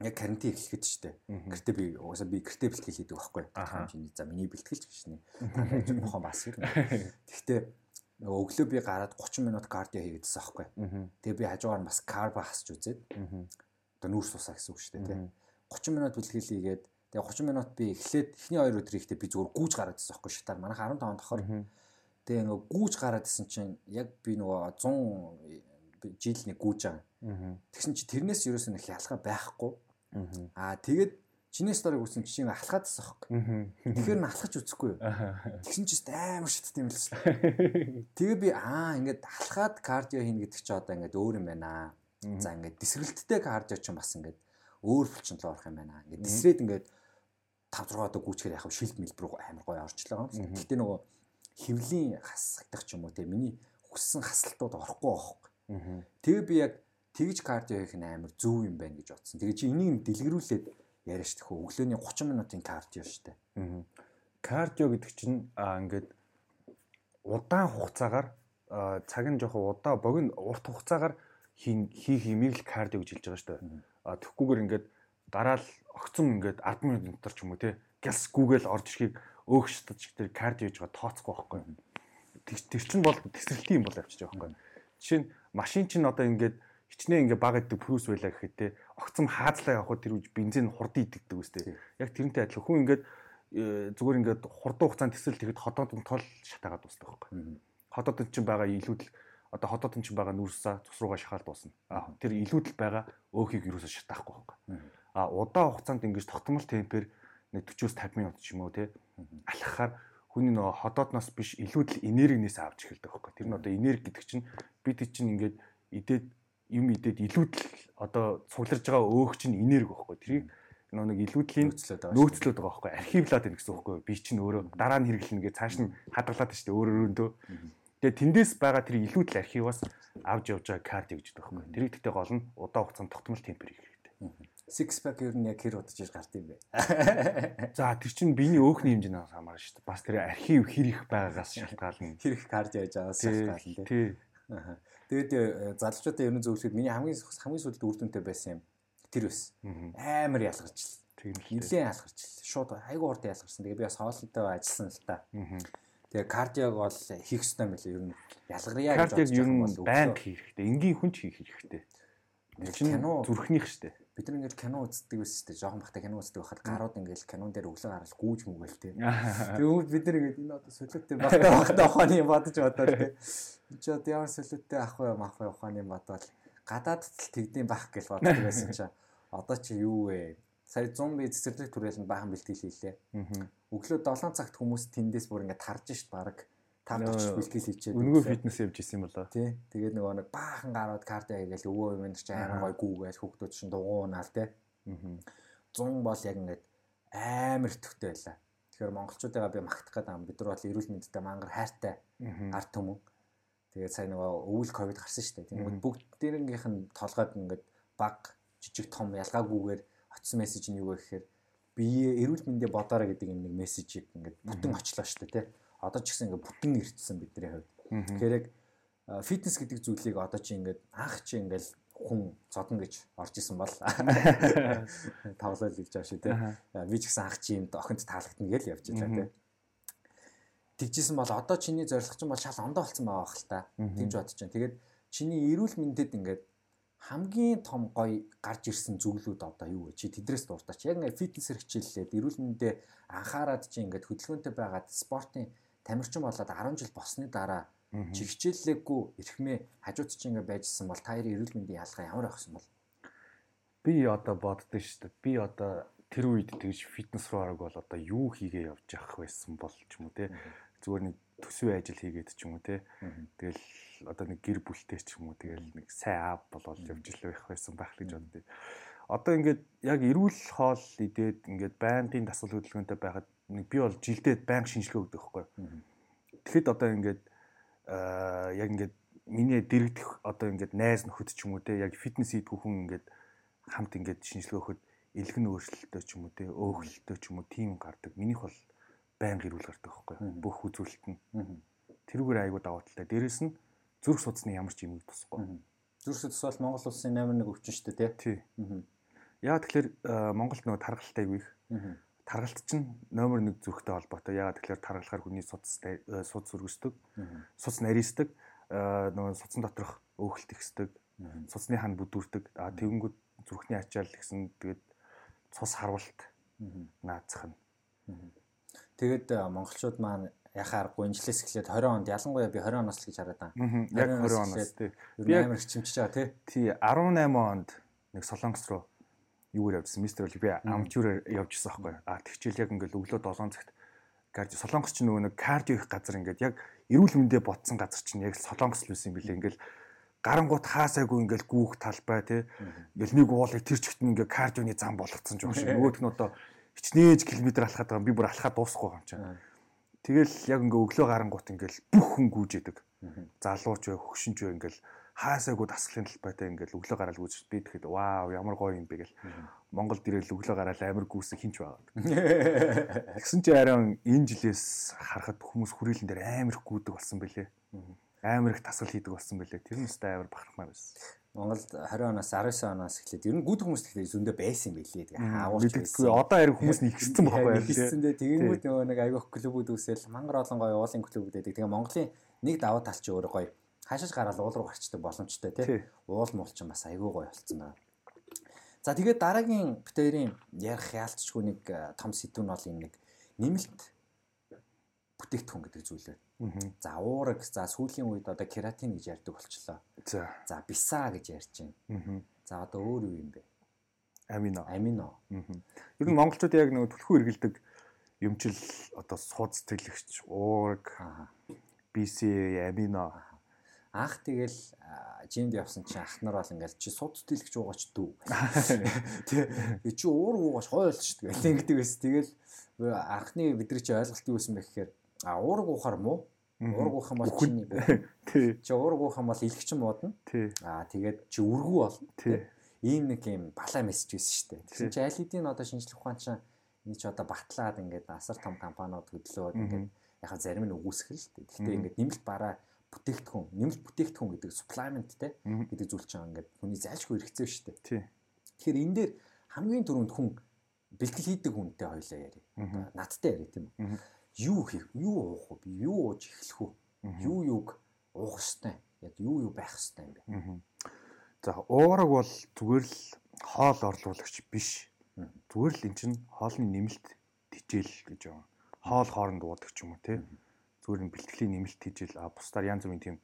яг карантин эхлэхэд штэ. Гэртээ би угаасаа би гэртээ бэлтгэл хийдэг байхгүй. Чиний за миний бэлтгэлч гэж нэ. Мохон бас юм. Гэхдээ нөгөө өглөө би гараад 30 минут кардио хийгээдсэн байхгүй. Тэгээ би хажуугаар нь бас карбо хасч үзээд одоо нүүрс тусаа гэсэн үг дээ тий. 30 минут бэлтгэл хийгээд тэгээ 30 минут би эхлээд эхний хоёр өдөр ихтэй би зүгээр гүүж гараад ирсэн байхгүй шатаар манайх 15 давхар. Тэгээ нөгөө гүүж гараад исэн чинь яг би нөгөө 100 жил нэг гүүж байгаа. Тэгсэн чи тэрнээс ерөөсөө нэг ялгаа байхгүй Аа тэгээд чиний сторыг үзсэн чинь алхаад тасах байхгүй. Тэгэхээр нь алхаж үзэхгүй юу. Тэгсэн чинь амар шаттай юм л шүү. Тэгээ би аа ингээд алхаад кардио хийнэ гэдэг чи одоо ингээд өөр юм байна. За ингээд дисрэлттэй кардио ч бас ингээд өөр булчин руу орох юм байна. Ингээд дисрэд ингээд 5 6 одоо гүйчгээр яхав шилд мэлбэр амар гоё орчлоо. Гэтэ нөгөө хөвлийн хасагдах ч юм уу те миний хүссэн хасалтууд орохгүй байхгүй. Тэгээ би яг тэгж кардио хийх нь амар зөв юм байна гэж бодсон. Тэгээ чи энийг дэлгэрүүлээд яриа штэ хөө өглөөний 30 минутын кардио штэ. Аа. Кардио гэдэг чинь аа ингээд удаан хугацаагаар цаг нь жоохон удаа богино урт хугацаагаар хийх имийг л кардио гэж хэлж байгаа штэ. Аа тэгхгүйгээр ингээд гараал огцом ингээд 10 минут дотор ч юм уу те гэлс гүүгээл орж ирэхийг өөх шатаж тэр кардио гэж тооцохгүй байхгүй. Тэр чинь бол тесрэлтийн юм бол авчиж байгаа байхгүй. Жишээ нь машин чинь одоо ингээд хичнээн ингээ баг иддэг плюс байлаа гэхэд те огцом хаацлаа явахад тэр үж бензин хурдан идэгдэг үстэй. Яг тэрнтэй адилхан хүн ингээд э, зүгээр ингээд хурдан хугацаанд тэсэл тэгэхэд ходоод нь тол шатаагаад дуусдаг байхгүй. Ходоод чинь байгаа илүүдл одоо ходоод чинь байгаа нүрсээ цус руугаа шахаал дуусна. А тэр илүүдл байгаа өөхийг юусоо шатаахгүй байхгүй. А удаан хугацаанд ингэж тогтмол темпээр нэг 40-50 минут ч юм уу те алхахаар хүний нөгөө ходоодноос биш илүүдл энергинээс авч эхэлдэг байхгүй. Тэр нь одоо энерги гэдэг чинь бид чинь ингээд идээд юм идээд илүүдл одоо цугларж байгаа өөх чинь энерги байхгүй. Тэрийг нэг илүүдлийн нөөцлөд байгаа байхгүй. Архивлаад байна гэсэн үг байхгүй. Би чинь өөрөө дараа нь хэрэглэнэ гэж цааш нь хадгалаад байна шүү дээ. Өөр өөрөндөө. Тэгээ тэндээс байгаа тэр илүүдл архиваас авч явж байгаа карт гэж байгаа байхгүй. Тэрийг тэгтээ гол нь удаа хугацаанд тогтмол темпер хийх хэрэгтэй. Six pack ер нь яг хэр удаж иж гарт юм бэ? За тэр чинь биений өөхний хэмжээнээс хамаарна шүү дээ. Бас тэр архив хэр их байгаагаас шалтгаална. Хэр их кардио яаж байгаагаас шалтгаална тий. Тэгээд э, залуучуудын ерөн зөвлөхөд миний хамгийн хамгийн сүүлд үр дүнтэй байсан юм тэр байсан. Амар ялгарч л. Нилээн ялгарч л. Шууд айгуу урд ялгарсан. Тэгээд би бас хоолойтой ажилласан л та. Тэгээ кардиог бол хийх ёстой мөлий ер нь ялгарья гэж бодож байгаа бол байнга хийх хэрэгтэй. Энгийн хүн ч хийх хэрэгтэй. Кино зүрхнийх штэ. Бид нар ингээд кино үздэг байсан штэ. Жохон бахта кино үздэг байхад гарууд ингээд кинон дээр өглөө гарал гүүж мүгээл те. Тэгвэл бид нар ингээд энэ одоо солиотой бахта бахта ухааны бодож бодоод те. Энд ч одоо ямар солиотой ах вэ мах вэ ухааны бодоод гадаад л тэгдэм бах гэж боддог байсан чаа. Одоо чи юу вэ? Сая 100 би цэцэрлэг түрээлэнд баахан бэлтгэл хийлээ. Өглөө 7 цагт хүмүүс тэндээс бүр ингээд тарж шít баг 5 40 бэлтгэл хийчихэд өнгөө фитнес явж исэн юм болоо. Тий. Тэгээд нөгөө нэг баахан гарууд кардио хийгээл өвөө юм чи амар гой гүүгээл хүүхдүүд чинь дугуунаал тий. Аа. 100 бол яг ингээд амар төвтэй байлаа. Тэгэхээр монголчуудаа би магтах гэдэг юм. Бид нар бол эрүүл мэндтэй мангар хайртай арт түмэн. Тэгээд сая нөгөө өвөл ковид гарсан шүү дээ. Тэгээд бүгдээрнгийнх нь толгойд ингээд баг жижиг том ялгаагүйгээр очсон мессеж нь юу вэ гэхээр бие эрүүл мэндэ бодоорой гэдэг юм нэг мессежийг ингээд бүтэн очлоо шүү дээ тий. Одоо ч гэсэн ингээд бүтэн ирдсэн бидний хувьд. Тэгэхээр яг фитнес гэдэг зүйлийг одоо чи ингээд анх чи ингээд хүн зодно гэж орж исэн бол тоглоал гэж шүү тий. Би ч гэсэн анх чи юм охинд таалагдана гэж явж байгаа тий. Тэгжсэн бол одоо чиний зорилго чинь бол шал ондоо болсон байгаа хэл та. Тэгж бодож чинь. Тэгээд чиний эрүүл мэндэд ингээд хамгийн том гоё гарч ирсэн зүйлүүд одоо юу вэ? Чи тэдрээс дуртач. Яг ингээ фитнесээр хичээллээд эрүүл мэндэд анхаарад чи ингээд хөдөлгөөнтэй байгаад спортын тамирчин болоод 10 жил босны дараа чи хичээллээгүй эрхмээ хажууд чи ингээ байжсэн бол та хоёрын эрүүл мэндийн ялгаа ямар байх юм бол? Би одоо боддоо шүү дээ. Би одоо тэр үед тэгж фитнес руу арга бол одоо юу хийгээ явж явах байсан бол ч юм уу те. Зүгээр нэг төсвийн ажил хийгээд ч юм уу те. Тэгэл одоо нэг гэр бүлтэй ч юм уу тэгэл нэг сайн аав болоод явж ил байх байсан байх гэж боддөө. Одоо ингээд яг эрүүл хоол идээд ингээд байнгын дасгал хөдөлгөөнтэй байхад би бол жилдээ байнга шинжилгээ өгдөг байхгүй. Тэгэхэд одоо ингээд аа яг ингээд миний дэрэгдэх одоо ингээд найз нөхөд ч юм уу те яг фитнес хийдгүү хүн ингээд хамт ингээд шинжилгээ өгөхөд илгэн өөрчлөлттэй ч юм уу те өөхлөлттэй ч юм уу тийм гардаг. Минийх бол байнга ирүүл гардаг байхгүй. Бүх үзүүлэлт нь. Тэрүүгээр айгуу даваа талтай. Дээрэс нь зүрх судасны ямар ч юм тусахгүй. Зүрх судас бол Монгол улсын номер 1 өвчин шүү дээ тий. Яа тэгэхээр Монголд нөгөө таргалтай юу их. Таргалт чинь номер 1 зүрхтэй холбоотой. Яа тэгэхээр таргалахаар хүний судас судас өргөсдөг. Судас нарийсдаг. нөгөө судсан доторх өөхөлт ихсдэг. Судасны хан бүдүүрдэг. А тэгэнгүүт зүрхний ачаал гэсэн тэгээд цус харуулт наацах нь. Тэгээд монголчууд маань яхаа аргагүй инжилээс эхлээд 20 онд ялангуяа би 20 оноос л гэж хараад байгаа. Яг 20 оноос тий. Би амар хичимчж байгаа тий. Тий 18 онд нэг Солонгос руу юугаар явжсан мистер бол би амчураар явжсан байхгүй. А тэгчил яг ингээл өглөө 7 цагт кардио Солонгос ч нөгөө нэг кардио их газар ингээд яг эрүүл мэндэ ботсон газар чинь яг Солонгос л байсан юм билээ. Ингээл гарангууд хаасайгүй ингээл гүүх талбай тий. Ингээл нэг уулыг тэр чигт нь ингээ кардионы зам болгоцсон ч юм шиг. Нөгөөх нь одоо хичнээн километр алхаад байгаа би бүр алхаад дуусахгүй юм чинь. Тэгэл яг ингээ өглөө гарангуут ингээл бүх хүн гүйжээдэг. Залууч бай, хөгшинч бай ингээл хаасаагүй дасгалын талбайтай ингээл өглөө гараал гүйж би тэгэхэд вау ямар гоё юм бэ гэл. Монголд ирэл өглөө гараал амар гүйсэн хинч байгаа. Тэгсэн чи арай энэ жилээс харахад хүмүүс хүрээлэн дээр амар их гүйдэг болсон бэлээ. Амар их дасгал хийдэг болсон бэлээ. Тэр нь өстой амар бахархмаа байсан. Монголд 20 оноос 19 оноос эхлээд ер нь гүд хүмүүс тэгэхээр зөндөө байсан билээ. Тэгээ хаавуулч байсан. Одоо харин хүмүүс нэгссэн байхгүй юу? Нэгссэн дээ. Тэгэнгүүт нөгөө нэг айгүйх клубүүд үсэл мангар олон гоё уулын клубүүд байдаг. Тэгээ Монголын нэг даваа тал чи өөрөө гоё. Хаашааш гараад уул руу гарчдаг боломжтой тий. Уул муулч бас айгүй гоё болцсон байна. За тэгээд дараагийн битэрийн ярих яалтчгүй нэг э, том сэдв нь бол юм нэг нэмэлт бүтээгдэхүүн гэдэг зүйл байна За уураг за сүүлийн үед одоо кератин гэж ярьдаг болчлоо. За. За биса гэж ярьж байна. За одоо өөр юу юм бэ? Амино. Амино. Ер нь монголчууд яг нэг түлхүү эргэлдэг юмчил одоо сууц тэлэгч уураг BC амино анх тэгэл жимд явсан чинь ах нар бол ингээл чи суд тэлэгч уугаач дүү. Тэ чи уур уугаач хойл шүү дээ. Ингээд байсан. Тэгэл анхны бидний чи ойлголт юу байсан бэ гэхээр А уураг уухаар муу. Уураг уух юм бол чиний тий. Чи уураг уух юм бол илгчин муудна. Тий. А тэгээд чи үргүү бол. Тий. Ийм нэг юм балаа мессеж байсан шүү дээ. Тэгсэн чи аль хэдийн одоо шинжлэх ухаан чинь энэ чи одоо батлаад ингээд асар том компаниуд хөдлөөд ингээд яхаа зарим нь үгүйсгэл л дээ. Гэхдээ ингээд нэмэлт бараа бүтээгдэхүүн, нэмэлт бүтээгдэхүүн гэдэг supplement те гэдэг зүйл чинь ингээд хүний зайлшгүй хэрэгцээ шүү дээ. Тий. Тэгэхээр энэ дээр хамгийн түрүүнд хүн бэлтгэл хийдэг хүнтэй хоёлаа яри. Надтай яри тийм үү? Юу хийх, юу уух вэ? Юу ууж эхлэх үү? Юу юуг уух хэвтэй? Яг юу юу байх хэвтэй юм бэ? За уураг бол зүгээр л хоол орлуулагч биш. Зүгээр л эн чинь хоолны нэмэлт тижэл гэж байна. Хоол хооронд уудаг ч юм уу те. Зүгээр нь бэлтгэлийн нэмэлт тижэл а бусдаар янз бүрийн тийм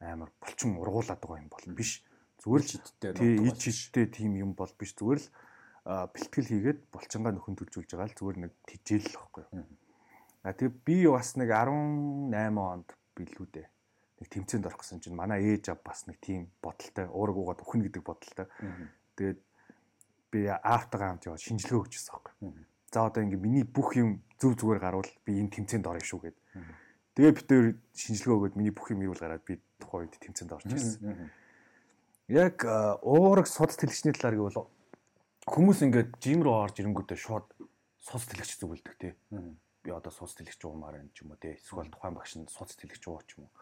амар булчин ургуулад байгаа юм бол биш. Зүгээр л тий ич ичтэй тийм юм бол биш. Зүгээр л бэлтгэл хийгээд булчингаа нөхөн төлжүүлж байгаа л зүгээр нэг тижэл л байхгүй юу. А тэгээ би бас нэг 18 онд билүү дээ нэг тэмцээнд орох гэсэн чинь манай ээж ав бас нэг тийм бодолтой уураг уугаад өхнө гэдэг бодолтой. Тэгээд би аавтайгаа хамт яваад шинжилгээ өгчихсөн байхгүй. За одоо ингээ миний бүх юм зөв зүгээр гарвал би энэ тэмцээнд орно шүү гэд. Тэгээ бид тээр шинжилгээ өгөөд миний бүх юм ирүүл гараад би тухайн үед тэмцээнд орж ирсэн. Яг уураг судас тэлгчний талаар гэвэл хүмүүс ингээд жим рүү орж ирэнгүүтээ шууд судас тэлгч зүгэлдэг те. Би одоо судас тэлгч уумаар юм ч юм уу те. Эсвэл тухайн багш нь судас тэлгч ууч юм уу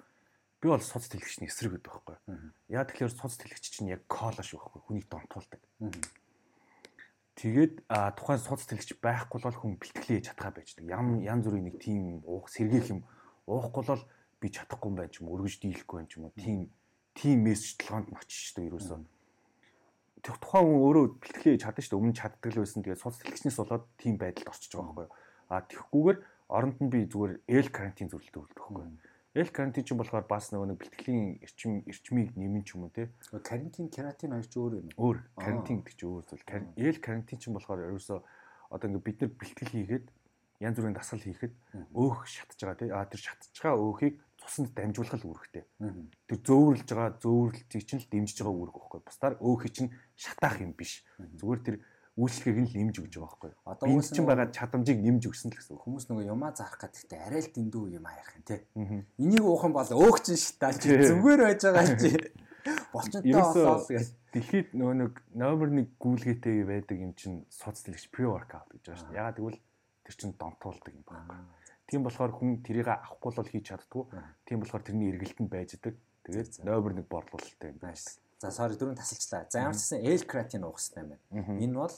би бол соц тэлэгчний эсрэг гэдэг байхгүй. Яа тэгэхээр соц тэлэгч чинь яг кола шүү байхгүй. Хүнийг донтуулдаг. Тэгээд тухайн соц тэлэгч байхгүй бол хүн бэлтгэлээ хийж чадхаа байждаг. Ям янз бүрийн нэг тийм уух сэргээх юм уухгүй бол би чадахгүй юм байна ч юм өргөж дийлэхгүй байна ч юм уу. Тийм тийм мессеж толгоонд очиж шүү дээ ерөөсөө. Тухайн хүн өөрөө бэлтгэлээ чадсан шүү дээ. Өмнө чаддаг л байсан. Тэгээд соц тэлэгчнээс болоод тийм байдалд орчиж байгаа байхгүй. А тэгхгүйгээр оронд нь би зүгээр эл карантин зөвлөлтөд үлдэх байхгүй Эл карантин ч болохоор бас нөгөө нэг бэлтгэлийн эрчим эрчмийг нэмэн ч юм уу те. Карантин, карантин хоёр ч өөр юм. Өөр. Карантин гэдэг чинь өөр зүйл. Эл карантин ч болохоор ерөөсөө одоо ингээ бид нар бэлтгэл хийгээд янз бүрийн дасгал хийхэд өөх шатж байгаа те. А тэр шатж байгаа өөхийг цуснд дамжуулах л үүрэгтэй. Тэр зөөвөрлж байгаа зөөвөрлөлтийг чинь л дэмжиж байгаа үүрэг байхгүй. Бусдаар өөхийг чинь шатаах юм биш. Зүгээр тэр үйлчлэгийг нь нэмж өгч байгаа байхгүй. Одоо хүмүүс чинь байгаа чадамжийг нэмж өгсөн л гэсэн. Хүмүүс нөгөө юмаа зарах гэдэгтээ арай л дэндүү юм аярах юм те. Энийг уух юм бол өөх чинь шитаал чи зүгээр байж байгаа чи. Болчонтой болоо гэж. Дэлхийд нөгөө нэг номер 1 гүйлгээтэй байдаг юм чинь соц дэлгч pre workout гэж байгаа шүү дээ. Ягаад гэвэл тэр чинь донтуулдаг юм байна. Тийм болохоор хүн тэрийг авахгүй бол хийж чаддгүй. Тийм болохоор тэрний эргэлтэнд байждаг. Тэгээд номер 1 борлуулалттай юм байна. За sorry дөрөв тасалчлаа. За ямар ч гэсэн L creatine уух хэрэгтэй юм байна. Энэ бол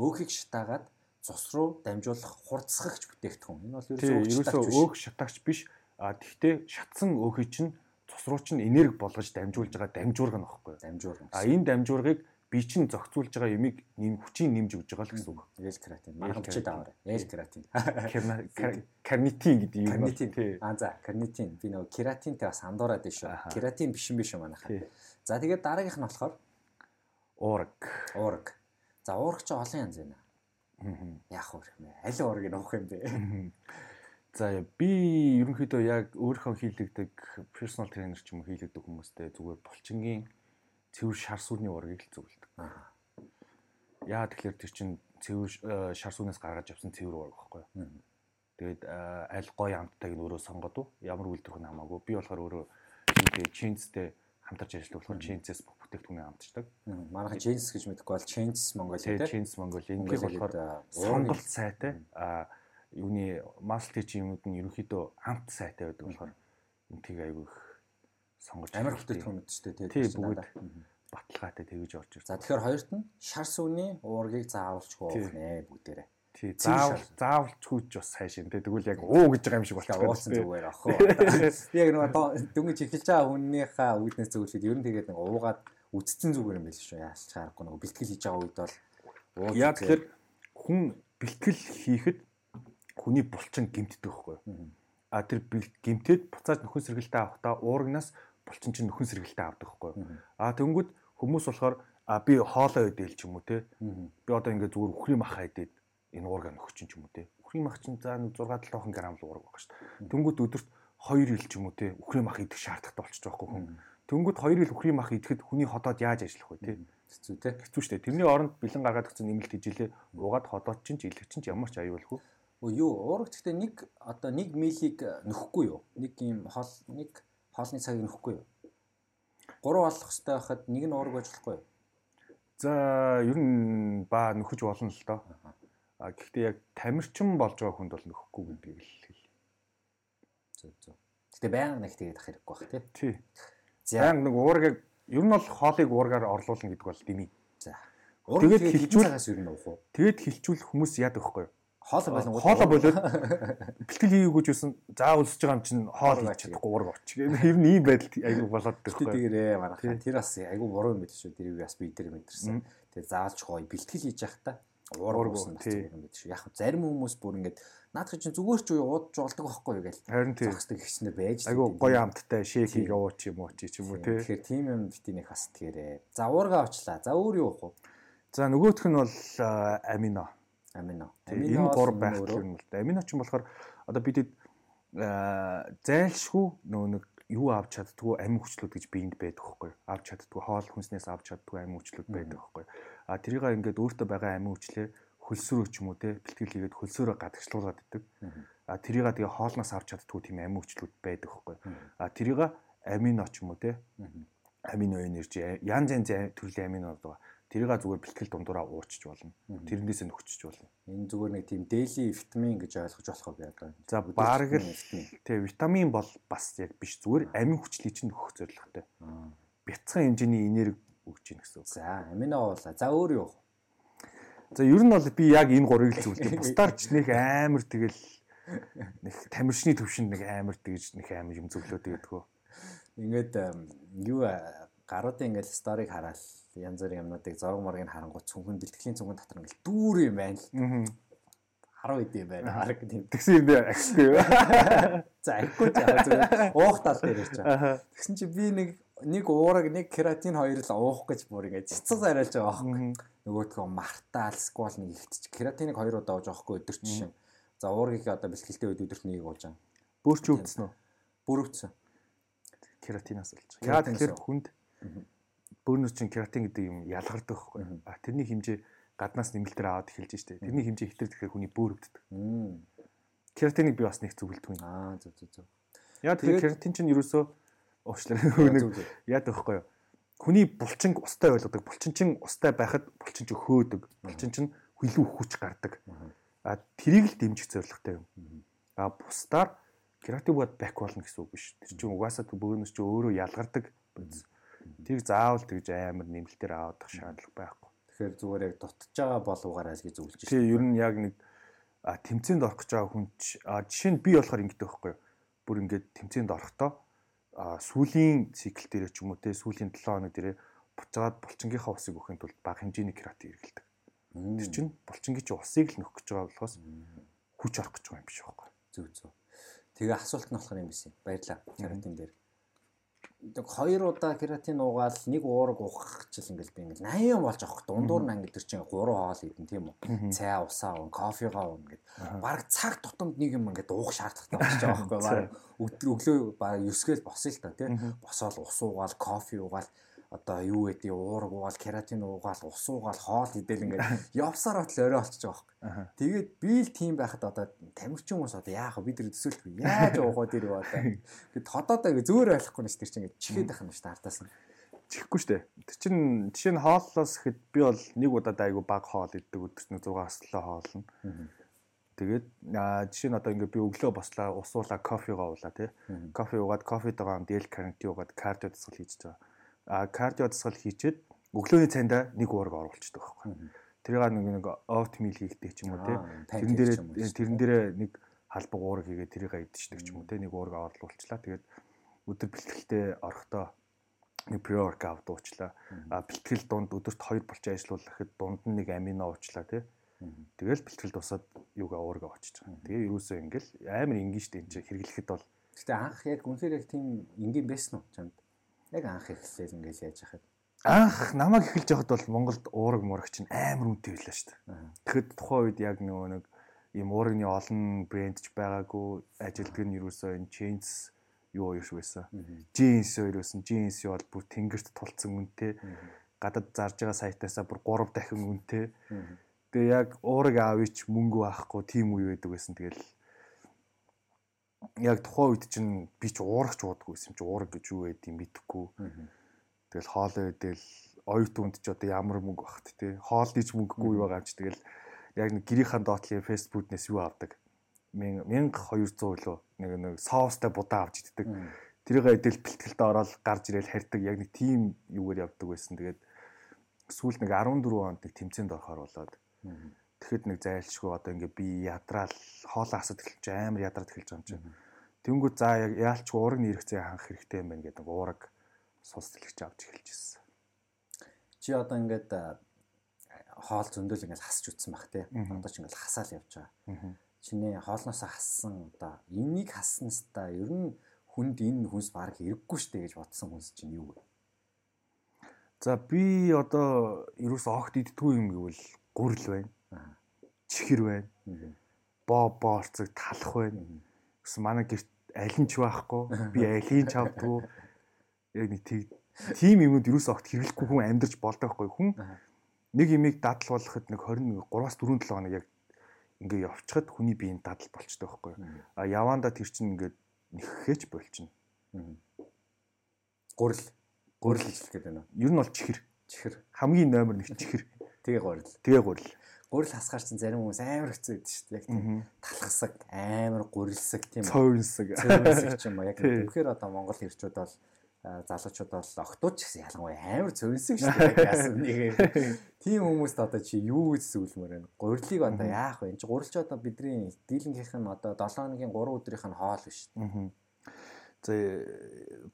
өөхийг шатаагаад цус руу дамжуулах хурцсагч бүтээгдэхүүн. Энэ бол ерөөсөө өөх шатаагч биш. А тэгтээ шатсан өөхийг чинь цус руу чинь энерги болгож дамжуулж байгаа дамжуурга нөхгүй. Дамжуурга. А энэ дамжуургыг би чинь зохицуулж байгаа ямиг нэм хүчийг нэмж өгж байгаа л гэсэн үг. L creatine. Манайхан бичээд аваарай. L creatine. Карнитин гэдэг юм. Карнитин. А за карнитин. Би нөгөө кератинтэй бас андуураад биш шүү. Кератин биш юм биш үү манайхан. За тэгээд дараагийнх нь болохоор уураг. Уураг. За уураг ч олон янз байна. Яах вэ юм бэ? Аль уургийг нуух юм бэ? За би ерөнхийдөө яг өөрийнхөө хийлэгдэг personal trainer ч юм уу хийлэгдэг хүмүүстэй зүгээр булчингийн цэвэр шар сүрний уургийг л зөвлөдөг. Яа тэгэхээр тэр чинь цэвэр шар сүрнээс гаргаж авсан цэвэр уураг байхгүй юу? Тэгээд аль гоё амттайг нь өөрөө сонгоод уу? Ямар үйлдвэрх нь хамаагүй. Би болохоор өөрөө чинцтэй хамтарч ажилладаг болохоор Changes бүх бүтээгдэхүүнээ хамтарчдаг. Манайхан Changes гэж мэдгүй бол Changes Mongolia тийм Changes Mongolia энэ болохоор сонголт сайтай. А юуны master юмуд нь ерөнхийдөө хамт сайтай байдаг болохоор энтийг айгүй их сонгож амар бүтээгдэхүүнүүд ч тийм бүгд баталгаатай тэгэж орж ирсэн. За тэгэхээр хоёрт нь шар сүний уургийг заавалчгүй уух нэ бүгдээрээ. Тий, заавал заавалчгүйч бас хайшин. Тэгвэл яг уу гэж байгаа юм шиг болчихсон. Уулсан зүгээр ах. Яг нөгөө дүнгийн эхэлж байгаа хүнийхээ үүднээс зөвлөхөд ер нь тэгээд нэг уугаад үдцэн зүгээр юм байл шүү. Яалч харахгүй нөгөө бэлтгэл хийж байгаа үед бол яг тэгэхээр хүн бэлтгэл хийхэд хүний булчин гимтдэг байхгүй юу? А тэр гимтэд буцааж нөхөн сэргэлтээ авахдаа уурагнаас булчин чинь нөхөн сэргэлтээ авдаг юу? А тэнгүүд хүмүүс болохоор а би хоолоо өдөөл ч юм уу те. Би одоо ингээ зүгээр үхрийн махаа идээд энэ уурга нөхч ч юм уу те. Үхрийн мах чинь за 6 7 грамм л уурга байгаа шүү дээ. Тэнгүүд өдөрт 2 ил ч юм уу те. Үхрийн мах идэх шаардлагатай болчих жоохгүй хүн. Тэнгүүд 2 ил үхрийн мах идэхэд хүний ходоод яаж ажиллах вэ те. Хэцүү те. Хэцүү шүү дээ. Тэрний оронд бэлэн гаргаад өгсөн нэмэлт хижилээ угаад ходоод чинь жилэг чинь ямар ч аюулгүй. Өө юу уурга гэхдээ нэг одоо 1 милиг нөхгүй юу? Нэг юм хоол нэг хоолны цагийг нөхгүй юу? 3 болох хэрэгтэй байхад нэг нь уурга байж болохгүй юу? За ер нь ба нөхөж болно л доо. А гэхдээ яг тамирчин болж байгаа хүнд бол нөхгүй гэдгийг л хэл. Зөв зөв. Гэтэ байнга нэг тэгээд ах хэрэггүй бах тий. Тий. Баян нэг уургийг ер нь бол хоолыг уургаар орлуулна гэдэг бол дими. За. Тэгээд хилжүүлээс ер нь уух уу? Тэгээд хилжүүлэх хүмүүс яадаг вэ? Хоолой болон хоолой болоод бэлтгэл хийгээгүй ч байсан заа үлсэж байгаа юм чинь хоол хийж чадахгүй уурга оч. Ер нь ийм байдал айгүй болоод байгаа. Тэгээрээ манайхаа тэр бас айгүй буруу юм биш шүү. Тэрийг бас би тэр мэдэрсэн. Тэгээд заалж гоё бэлтгэл хийж явахдаа уурга уусан юм биш шүү. Яг зарим хүмүүс бүр ингээд наадах чинь зүгээр ч уу уудж болдог байхгүй юу гээл. Харин тийм. Зогсдог ихснээр байж. Айгүй гоё амттай шейк хийгээ ууч юм уу чи ч юм уу тий. Тэгэхээр тийм юм битинийх бас тэгээрээ. За уурга очлаа. За өөр юу вэ? За нөгөөх нь бол амино Амино. Энэ гур байх юм л да. Амино ч юм болохоор одоо бидэд зайлшгүй нөө нэг юу авч чаддгүй амин хүчлүүд гэж биэнд байдаг хөөхгүй. Авч чаддгүй хоол хүнснээс авч чаддгүй амин хүчлүүд байдаг хөөхгүй. А тэрийг ингээд өөртөө байгаа амин хүчлээ хөлсөрөө ч юм уу те бэлтгэл хийгээд хөлсөрөө гадагшлуулад идэг. А тэрийг тэгээ хоолноос авч чаддгүй тийм амин хүчлүүд байдаг хөөхгүй. А тэрийг амино ч юм уу те амино энержи янз янз төрлийн аминод байгаа тэрийг зүгээр бэлтгэл дундуура уурчиж болно. Тэрнээс нь өгчөж болно. Энэ зүгээр нэг тийм daily витамин гэж ойлгож болох уу одоо. За бараг л тий витамин бол бас яг биш зүгээр амин хүчлийг чинь өгөх зорилготой. Бяцхан хэмжээний энерги өгч ийн гэсэн үг. За амино уулаа. За өөр юу? За ер нь бол би яг энэ гурыг л зөвлөдөг. Бусдаар ч нэг амар тэгэл нэг тамирчны төвшөнд нэг амар тэгж нэг амар юм зөвлөөд байдгөө. Ингээд юу гаруудын ингээд сториг хараад янз бүрийн юмнуудыг зураг моргийг харангуй цүнхэн бэлтгэлийн цүнхэн дотор ингээл дүүр юм байна л. Харуу идэм байна. Хараг тийм. Тэгсэн юм бэ ахихгүй юу? За ахихгүй яа зүгээр. Уух тал дээр ирж байгаа. Тэгсэн чи би нэг нэг уураг нэг кератин хоёр л уух гэж бүр ингээд цэцэг зарайлж байгаа байхгүй. Нөгөөдгөө мартаал сквал нэг ихтч кератиныг хоёр удаа ууж байгаа байхгүй өдөр чинь. За уургийг одоо бэлтгэлтэй үед өдөрт нэг ууж байгаа. Бөөрч өвдсөн үү? Бүр өвдсөн. Кератинаас болж. Яа тэгэхээр хүнд бөөнөр чин кератин гэдэг юм ялгардаг байхгүй. А тэрний хэмжээ гаднаас нэмэлтээр аваад эхэлж штэ. Тэрний хэмжээ ихтер тэгэхээр хүний бөөр өвддөг. Кератиныг би бас нэг зөвлөдөг юм. Аа зөв зөв зөв. Яа тэгэхээр кератин чинь ерөөсөө уучлаарай яадаг байхгүй юу? Хүний булчин устай ойлгодог. Булчин чин устай байхад булчин ч хөөдөг. Булчин чин хөлөө хүч гардаг. А тэрийг л дэмжих зорилготой юм. А бусдаар кератин бод бак болно гэсэн үг биш. Тэр чинь угаасаа бөөнөс чи өөрөө ялгардаг. Тийг заавал тэгж амар нэмэлтээр авах шаардлага байхгүй. Тэгэхээр зүгээр яг дутж байгаа болуугаараа л гэж зөвлөж байна. Тийм ер нь яг нэг тэмцээнд орох гэж байгаа хүн ч жишээ нь би болохоор ингэдэг байхгүй юу. Бүр ингээд тэмцээнд орохдоо сүүлийн цикл дээр ч юм уу те сүүлийн 7 хоног дээр буцаад булчингийнхаа усыг өгөхийн тулд бага хэмжээний кератин хэрэгэлдэг. Тэр чинь булчингийн чи усыг л нөхөх гэж байгаа болохоос хүч орох гэж байгаа юм биш байхгүй. Зөв зөв. Тэгээ асуулт нь болохоор юм биш. Баярлаа. Кератин дээр нэг хоёр удаа кератин уугаал нэг уураг уух чил ингээл би ингээл 80 болж авах дундуур нь ангид төр чинь 3 хоол идэн тийм үү? Цай усаа уун кофегаа уун гэд. Баг цаг тутамд нэг юм ингээд уух шаардлагатай болж байгаа байхгүй баг өглөө баг 9 гээл босъё л та тийм босоод ус уугаал кофе уугаал одоо юу гэдэг уураг уугаал кератин уугаал ус уугаал хоол идэл ингээд явсаар батал орой болчихж байгаа байхгүй. Тэгээд би л тийм байхад одоо тамирчин хүмүүс одоо яах вэ бид нар төсөөлтгүй яаж уугаа дэр юу одоо. Тэгэд ходоод ингээ зөөр ойлгохгүй нэс тэр чинь ингээ чихээд байх юм шүү дээ ардаас нь. Чихгүй дээ. Тэр чинь жишээ нь хооллоос ихэд би бол нэг удаад айгу баг хоол иддэг өдөрт нэг 6 аслаа хоолно. Тэгээд жишээ нь одоо ингээ би өглөө бослоо усуулаа кофегаа уулаа тий. Кофе уугаад кофетэйгээ дээл каранти уугаад кардио дасгал хийж байгаа кардио дасгал хийчихэд өглөөний цайндаа нэг уурга оруулчихдаг байхгүй. Тэрийг нэг нэг оптмил хийхдээ ч юм уу те. Тэрэн дээр тэрэн дээр нэг халбаг уурга хийгээд тэрийг идчихдэг ч юм уу те. Нэг уурга оруулуулчлаа. Тэгээд өдөр бэлтгэлтэй орохдоо нэг pre-workout уучлаа. А бэлтгэл дунд өдөрт 2 булчин ажиллуулахад дунд нь нэг амино уучлаа тий. Тэгэл бэлтгэл тусаад юугаа уурга очиж байгаа. Тэгээ ерөөсөө ингээл амар ингийн штэ энэ хэрэглэхэд бол. Гэтэ анх яг үнэхээр яг тийм ингийн байсан уу чамд? Яг анх эхлээл ингээд яаж яхад анх намайг эхэлж явахад бол Монголд уураг мураг чинь амар үнэтэй байлаа шүү дээ. Тэгэхэд тухайн үед яг нөгөө нэг ийм уурагны олон брэнд ч байгаагүй ажилтг нь юусоо энэ Chains юу юу байсан. Jeans хоёр байсан. Jeans бол бүр тэнгэрт тулцсан үнэтэй. Гадад зарж байгаа сайтаасаа бүр 3 дахин үнэтэй. Тэгээ яг уураг аавыч мөнгө байхгүй тийм үе байдаг байсан. Тэгэл яг тухайн үед чинь би ч уурагч уудаггүй юм чи уураг гэж юу байдгийг мэдэхгүй. Тэгэл хоолоо идэл оюут үнд ч одоо ямар мөнгө багт те хоол диж мөнгөгүй байгаа юм чи тэгэл яг нэг гэрийнхаа доотлын фэстбүүднээс юу авдаг? 1200 лөө нэг нэг соустай будаа авч иддэг. Тэрийг эдэл бэлтгэлд ороод гарч ирээл харьдаг. Яг нэг тим юугаар явдаг байсан. Тэгээд сүүл нэг 14 онд нэг тэмцээнд орохоор болоод тэгэхэд нэг зайлшгүй одоо ингээ би ядраал хоолоо асад эхэлж амар ядраад эхэлж байгаа юм чинь. Тэнгүү за яг яалч уураг нэрхцээ ханх хэрэгтэй юм байна гэдэг уураг сус тэлгч авч эхэлж ирсэн. Чи одоо ингээд хоол зөндөл ингээд хасч үтсэн баг те. Одоо ч ингээд хасаал явж байгаа. Чиний хоолноос хассан одоо энийг хаснастаа ер нь хүнд энэ хүнс баг хэрэггүй штэ гэж бодсон хүнс чинь юу вэ? За би одоо ерөөс огт идтгүй юм гэвэл гурил байна. Чихэр байна. Боо боорцог талах байна. Гэсэн манай гэрт аль нь ч байхгүй. Би алийг ч авдгүй. Яг нэг тийм юмуд ерөөс огт хэрэглэхгүй хүн амьдарч болдог байхгүй хүн. Нэг имийг дадал болгоход нэг 21 3-аас 4 7 хоног яг ингээ явчихад хүний биеийн дадал болчтой байхгүй. А яванда тэр чинь ингээд нэххээч болчихно. Гурил. Гурил гэж байна. Ер нь бол чихэр. Чихэр. Хамгийн номер 1 чихэр. Тэгээ гурил. Тэгээ гурил. Гурил хасгаар чинь зарим хүмүүс амар хэцүү байдаг шүү дээ. Яг тийм талхасаг, амар гурилсаг тийм. Цовинсаг. Цовинсаг ч юм уу. Яг тэгэхээр одоо Монгол ирчүүд бол залуучууд бол октод ч гэсэн ялангуяа амар цөвнсөн шүү дээ. Яасан нэг. Тийм хүмүүст одоо чи юу гэж сүлмөр вэ? Гурилыг одоо яах вэ? Энд чи гурилч одоо бидний дийлэнхийнх нь одоо 7 хоногийн 3 өдрийнх нь хоол биш. За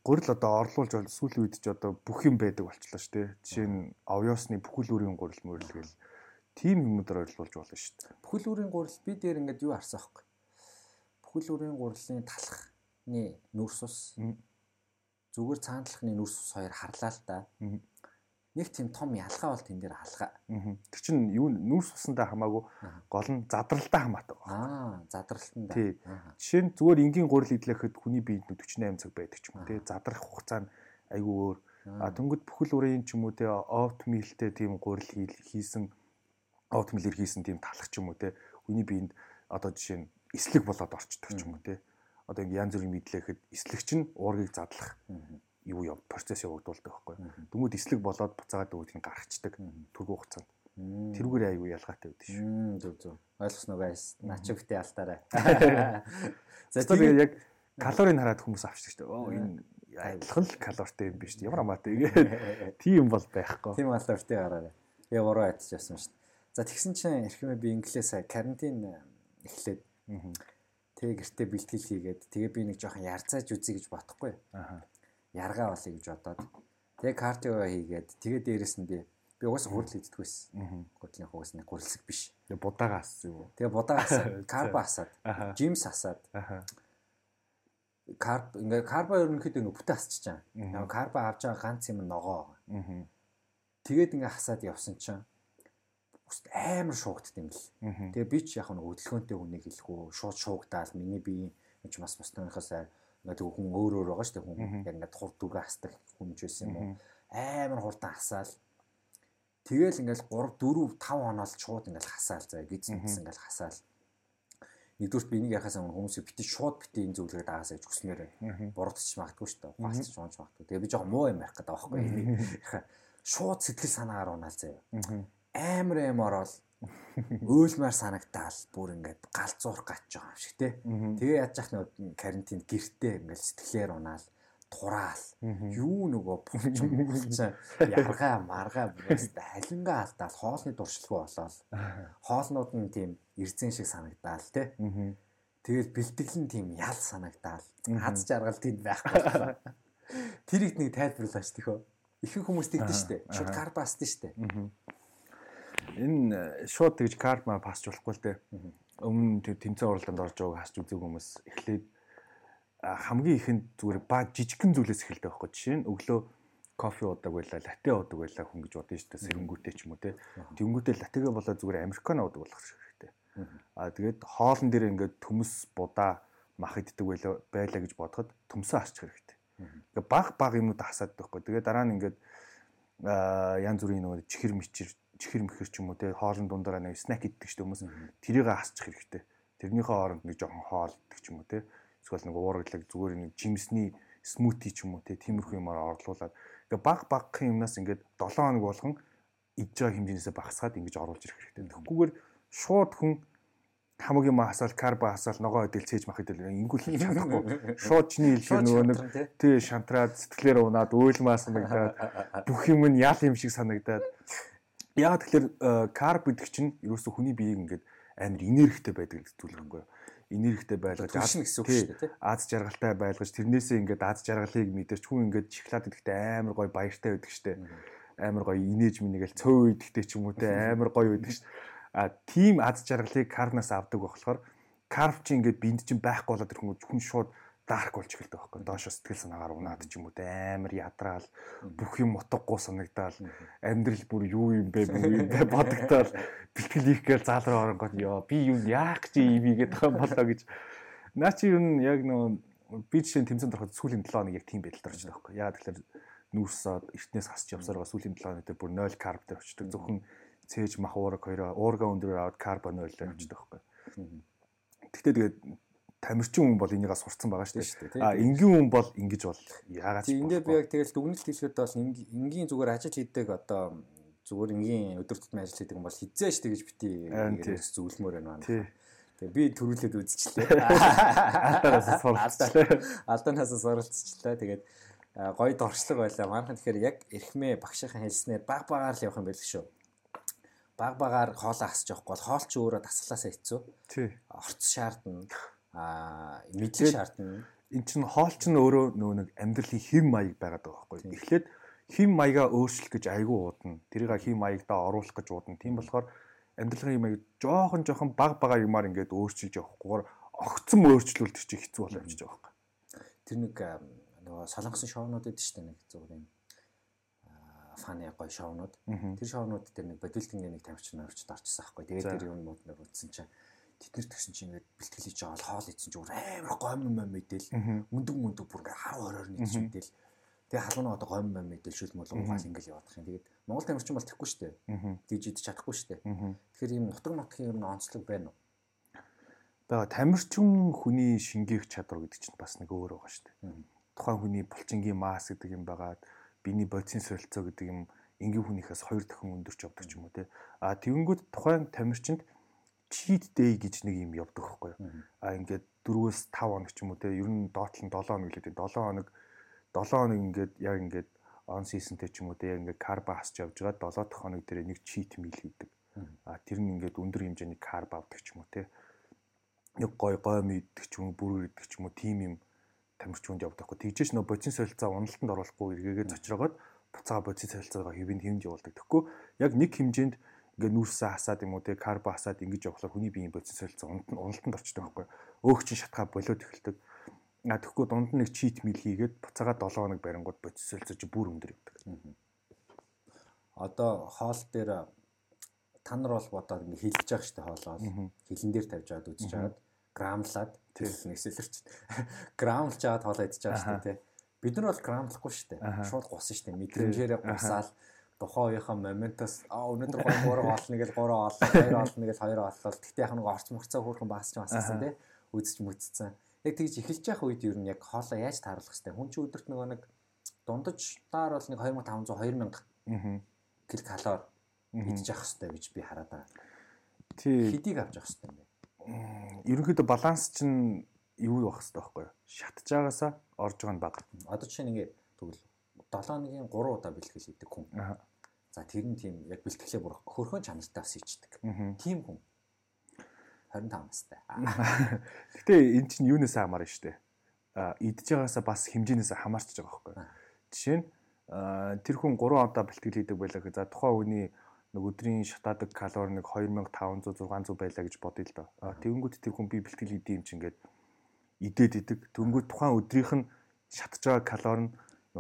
гурил одоо орлуулж сүүлийн үед ч одоо бүх юм байдаг болчлоо шүү дээ. Жишээ нь овёосны бүхэл бүрийн гурил мөрөл гэл тийм юмудаар ойлгуулж болно шүү дээ. Бүхэл бүрийн гурил би дээр ингээд юу харсан аахгүй. Бүхэл бүрийн гурилын талхны нүрс ус зүгээр цаандлахны нүрс ус хоёр харлаа л да. Нэг тийм том ялгаа бол тэн дээр алгаа. Тэр чинь юу нүрс усандаа хамаагүй гол нь задралтаа хамаатай байна. Аа, задралтанд. Тий. Жишээ нь зүгээр энгийн гурил идлэхэд хүний биед 48 цаг байдаг ч юм уу тий. Задрах хугацаа нь айгүй өөр. А тэнгууд бүхэл үрийн ч юм уу тий оптмилтэй тийм гурил хийсэн оптмилэр хийсэн тийм талах ч юм уу тий. Хүний биед одоо жишээ нь эслэг болоод орчдөг ч юм уу тий одоо ингэ янз бүрийн мэдлэхэд эслэгч нь уургийг задлах юу яв процесс явагдуулдаг байхгүй. Дөнгөд эслэг болоод буцаагаад өгдгийг гаргацдаг түргүү хугацаанд. Тэрүүгээр аягүй ялгаатай байдаг шүү. Зөв зөв. Ойлгосноо гайс. Начивтэй алтаарай. За тэгээд яг калорийг хараад хүмүүс авчдаг шүү. Оо энэ адилхан л калоритой юм биш? Ямар амаатай тийм бол байхгүй. Тийм калоритой гараарай. Яг уруу ядчихсан шүү. За тэгсэн чинь эрхэмээ би инглээс карантин эхлээд Тэгээ гэртээ бэлтгэл хийгээд тэгээ би нэг жоохон ярцааж үзье гэж бодохгүй. Аа. Яргаа болъё гэж бодоод тэгээ кардио хийгээд тэгээ дээрэс нь би би угаасаа хурдл иддэг байсан. Аа. Гутлын хугас нэг гурилсаг биш. Тэгээ будаагаас юу? Тэгээ будаагаас карбо асаад, жимс асаад. Аа. Карб ингээ карбо ерөнхийдөө ингээ бүтэ асчихж байгаа. Яг карбо авч байгаа ганц юм ногоо. Аа. Тэгээд ингээ хасаад явсан чинь өст амар шуугдд юм л. Тэгээ би ч яг нэг өдөлгөөнтэй хүнийг хэлэхгүй шууд шуугдаал миний бие энэ ч бас босныхоос ингээд хүн өөр өөр байгаа шүү дээ хүн яг ингээд хур дүргээ хасдаг хүн ч байсан юм уу? Амар хурдан хасаал. Тэгэл ингээд 3 4 5 хоноод шууд ингээд хасаал. Заа гиз мэдсэн ингээд хасаал. Нэгдүгürt би энийг яхаас өмнө хүмүүсийг бити шууд бити энэ зөвлөгөө даагаас гэж хүснээр буруудч магадгүй шүү дээ. Ч унж магадгүй. Тэгээ би жоохон муу юм ярих гэдэг энийг шууд сэтгэл санаагаар унаал заа амар эм ороод өөлмөр санагдаал. Бүр ингээд галзуурах гэж байгаа юм шиг те. Тэгээ яаж яах нь карантин гэртээ ингээд сэтгэлээр унаал тураал. Юу нөгөө пунч болчихсон яргаа маргаа бүст халингаа алдаал хоолны дуршилгүй болоод хоолнууд нь тийм эрзэн шиг санагдаал те. Тэгээд бэлтгэл нь тийм ял санагдаал. Хаз жаргал тэнд байхгүй. Тэрийг нэг тайлбарлаач тэхөө. Ихэнх хүмүүс тэгдэж штэ. Шууд карбастэн штэ энэ шууд тэгж карма пасч болохгүй л дээ. Өмнө тэр тэмцээн уралдаанд орж байгааг хасч үзег хүмүүс эхлээд хамгийн ихэнд зүгээр ба жижигхэн зүйлээс эхэлдэг байхгүй жишээ нь өглөө кофе уудаг байлаа, латте уудаг байлаа хүн гэж бодсон шүү дээ. Сэрэнгүүтэй ч юм уу те. Тэнгүүтэй латтегээ болоо зүгээр американо уудаг болох хэрэгтэй. Аа тэгээд хоолн дээр ингээд төмөс будаа мах иддэг байлаа байлаа гэж бодоход төмсөө хасчих хэрэгтэй. Ингээд баг баг юмнууд хасаад байхгүй. Тэгээд дараа нь ингээд янз бүрийн нөгөө чихэр мичэр чихэр мэхэр ч юм уу те хоолн дундаараа нэг снэк иддэг ч хүмүүс. Тэрийг хасчих хэрэгтэй. Тэрнийхээ хооронд нэг жоохон хоол иддэг ч юм уу те. Эсвэл нэг уургалаг зүгээр нэг жимсний смути ч юм уу те тиймэрхүү юмар орлуулад ингээ баг багын юмнаас ингээд 7 хоног болгон идж байгаа хэмжээнээсээ багасгаад ингэж оруулж ирэх хэрэгтэй. Тэгэхгүйгээр шууд хүн хамаг юм асаал карба асаал ногоо хөдөл цээж мах хөдөл ингүүл хийж чадахгүй. Шууд чиний хэлгээр нөгөө нэг тий. шантраад сэтгэлээр унаад уйлмаа санагдаад бүх юм нь ял юм шиг санагдаад яагаад тэгэхээр карб гэдэг чинь ерөөсө хүний биеийг ингээд амар энергитэй байдаг зүйл байхгүй юу? Энергитэй байлгаж аз гэсэн үг шүү дээ аз жаргалтай байлгаж тэрнээсээ ингээд аз жаргалыг мэдэрч хүн ингээд шоколад идэхдээ амар гоё баяртай байдаг штэ амар гоё инээж минийгэл цөө идэхдээ ч юм уу те амар гоё байдаг штэ а тийм аз жаргалыг карнаас авдаг болохоор карп чи ингээд бинд чинь байхгүй болоод хүн шууд дарк болж эхэлдэг байхгүй. Доошо сэтгэл санаагаар унаад ч юм уу те амар ядраал бүх юм утгагүй санагдаал амьдрал бүр юу юм бэ юу юм бэ бодогдоод бэлтгэл их гээл заал руу оронгод ёо би юу яах гэж ийм игээд байгаа болоо гэж. Наа чи юу яг нөө би жишээ тэмцээнд ороход сүүлийн 7 хоног яг тийм байдалд орж байгаа байхгүй. Яа тэгэхээр нүүрсээд эртнээс хасч явсараа сүүлийн 7 хоног дээр бүр 0 карб дээр очдог. Зөвхөн цээж мах уураг хоёроо уурга өндрөөр аваад карбон ойлоо явчихдаг байхгүй. Гэхдээ тэгээд тамирчин хүн бол энийгээ сурцсан байгаа шүү дээ. А энгийн хүн бол ингэж бол яагаад ч ингээд би яг тэгэл дүгнэлт хийхэд бас энгийн зүгээр ажил хийдэг одоо зүгээр энгийн өдөр тутмын ажил хийдэг юм бол хизээш тэгэж бити зөвлөмөр байна. Тэгээ би төрүүлээд үзчихлээ. Алдаанаас суралцчихлаа. Алдаанаас суралцчихлаа. Тэгээд гоё дорчлог байлаа. Манайхан тэгэхээр яг эрхмээ багшийн хэлснээр баг багаар л явах юм байл шүү баг багаар хоолоо асч явахгүй бол хоол чи өөрөө дасгалаасаа хэцүү. Тий. Орц шаардна аа мэдлэг шаардна. Эн чинь хоол чинь өөрөө нөгөө нэг амьдралын хэв маяг байгаад байгаа байхгүй. Эхлээд хэв маягаа өөрчлөх гэж айгүй уудна. Тэрийг хэв маягдаа оруулах гэж уудна. Тийм болохоор амьдралын хэв маяг жоохон жоохон баг бага юмар ингээд өөрчилж явахгүйгээр огцом өөрчлөлт чи хэцүү болоо явж байгаа байхгүй. Тэр нэг нөгөө солонгосын шоунууд эд штэ нэг зүгээр юм фаны гоё шоунууд. Тэр шоунууд дээр нэг бодилтын нэг тамирчин авчид орчихсан байхгүй. Тэгээд тэр юм мод нэг утсан чинь тэднэр тэгсэн чинь ингээд бэлтгэл хийж байгаа хоол идсэн чинь амар гомн мом мэдээл. Мөндөг мөндөг бүр ингээд 10 20 нийтж мэдээл. Тэгээ халуун одоо гомн мом мэдээл шүл мол угаал ингээд яваадах юм. Тэгээд Монгол тамирчин бол тэхгүй штэ. Тэгж идэж чадахгүй штэ. Тэгэхээр ийм нутаг нутгийн юм онцлог байна уу? Бага тамирчин хүний шингээх чадвар гэдэг чинь бас нэг өөр байгаа штэ. Тухайн хүний булчингийн мас гэдэг юм байгаад биений бодисын солилцоо гэдэг юм энгийн хүнийхээс хоёр дахин өндөрч явдаг юм уу те. А тэгэнгүүт тухайн тамирчинд cheat day гэж нэг юм явдаг байхгүй юу. А ингээд 4-өөс 5 хоног ч юм уу те ер нь доотлон 7 хоног л үү 7 хоног 7 хоног ингээд яг ингээд on seasonтэй ч юм уу те яг ингээд карба хасч явж байгаа 7 дахь хоног дээр нэг cheat meal хийдэг. А тэр нь ингээд өндөр хэмжээний карб авдаг ч юм уу те нэг гой гой мэддэг ч юм уу бүрэр идэх ч юм уу тим юм тамирчуунд явдаг хгүй. Тэгжээч нөө бодисын солилцоо уналтанд оруулахгүй эргээгээ зочроогоод буцаага бодисын солилцоогоо хэвэнд хэмж явуулдаг. Тэгэхгүй яг нэг хэмжээнд ингээ нүүрсээ хасаад юм уу те карбо хасаад ингэж явхлаар хүний биеийн бодис солилцоо уналтанд орчдөг байхгүй өөх чинь шатгаа болоод эхэлдэг. А тэгэхгүй дунд нь нэг чит мил хийгээд буцаага 7 хоног барингууд бодис солилцоо чи бүр өндөр явдаг. Одоо хоол дээр та нар бол бодоод ингээ хилж байгаа штэ хоолоо хилэн дээр тавьж аваад үзэж аваад грамлаад тэгэл нэгсэлэрч грамлж аваад хоолоо идэж байгаа штэ те бид нар бол грамлахгүй штэ. Шууд гусан штэ мэдрэмжээрээ гусаал тухайн үеийнхээ моментоос аа өнөөдөр 3 3 олно гэж 3 олно 2 олно гэж 2 оллоо. Тэгтээ яг нэг орч мөрцөө хөөрхөн баас ч бассан тий. Үзэж мүцсэн. Яг тэгж эхэлж явах үед нь яг хоолоо яаж тааруулах хэвтэй. Хүн чи өдөрт нөгөө нэг дундаж таар бол нэг 2500 2000 кил калори идэж явах хэвтэй гэж би хараад байгаа. Тий. Хэдийг авч явах хэвтэй юм бэ? Ерөнхийдөө баланс чинь юу байх хэвтэй байхгүй юу? Шатж байгаасаа орж байгаа нь бага. Одоо жишээ нь ингээд тэгвэл 7 өдрийн 3 удаа бэлтгэл хийдэг хүн. За тэр нь тийм яг бэлтгэлээ бүр хөрхөн чанартай бас хийдэг. Тийм хүн 25 настай. Гэтэ эн чинь юунаас хамаарна штэ. А идж байгаасаа бас хэмжээнээс хамаарч байгаа байхгүй. Жишээ нь тэр хүн 3 удаа бэлтгэл хийдэг байлаа гэх. За тухайн хүний нэг өдрийн шатаадаг калори нэг 2500 600 байлаа гэж бодъё л доо. А тэгэнгүүт тэр хүн би бэлтгэл хийдэм чинь ингээд идээд идэг. Тэнгүүд тухайн өдрийнх нь шатж байгаа калори нь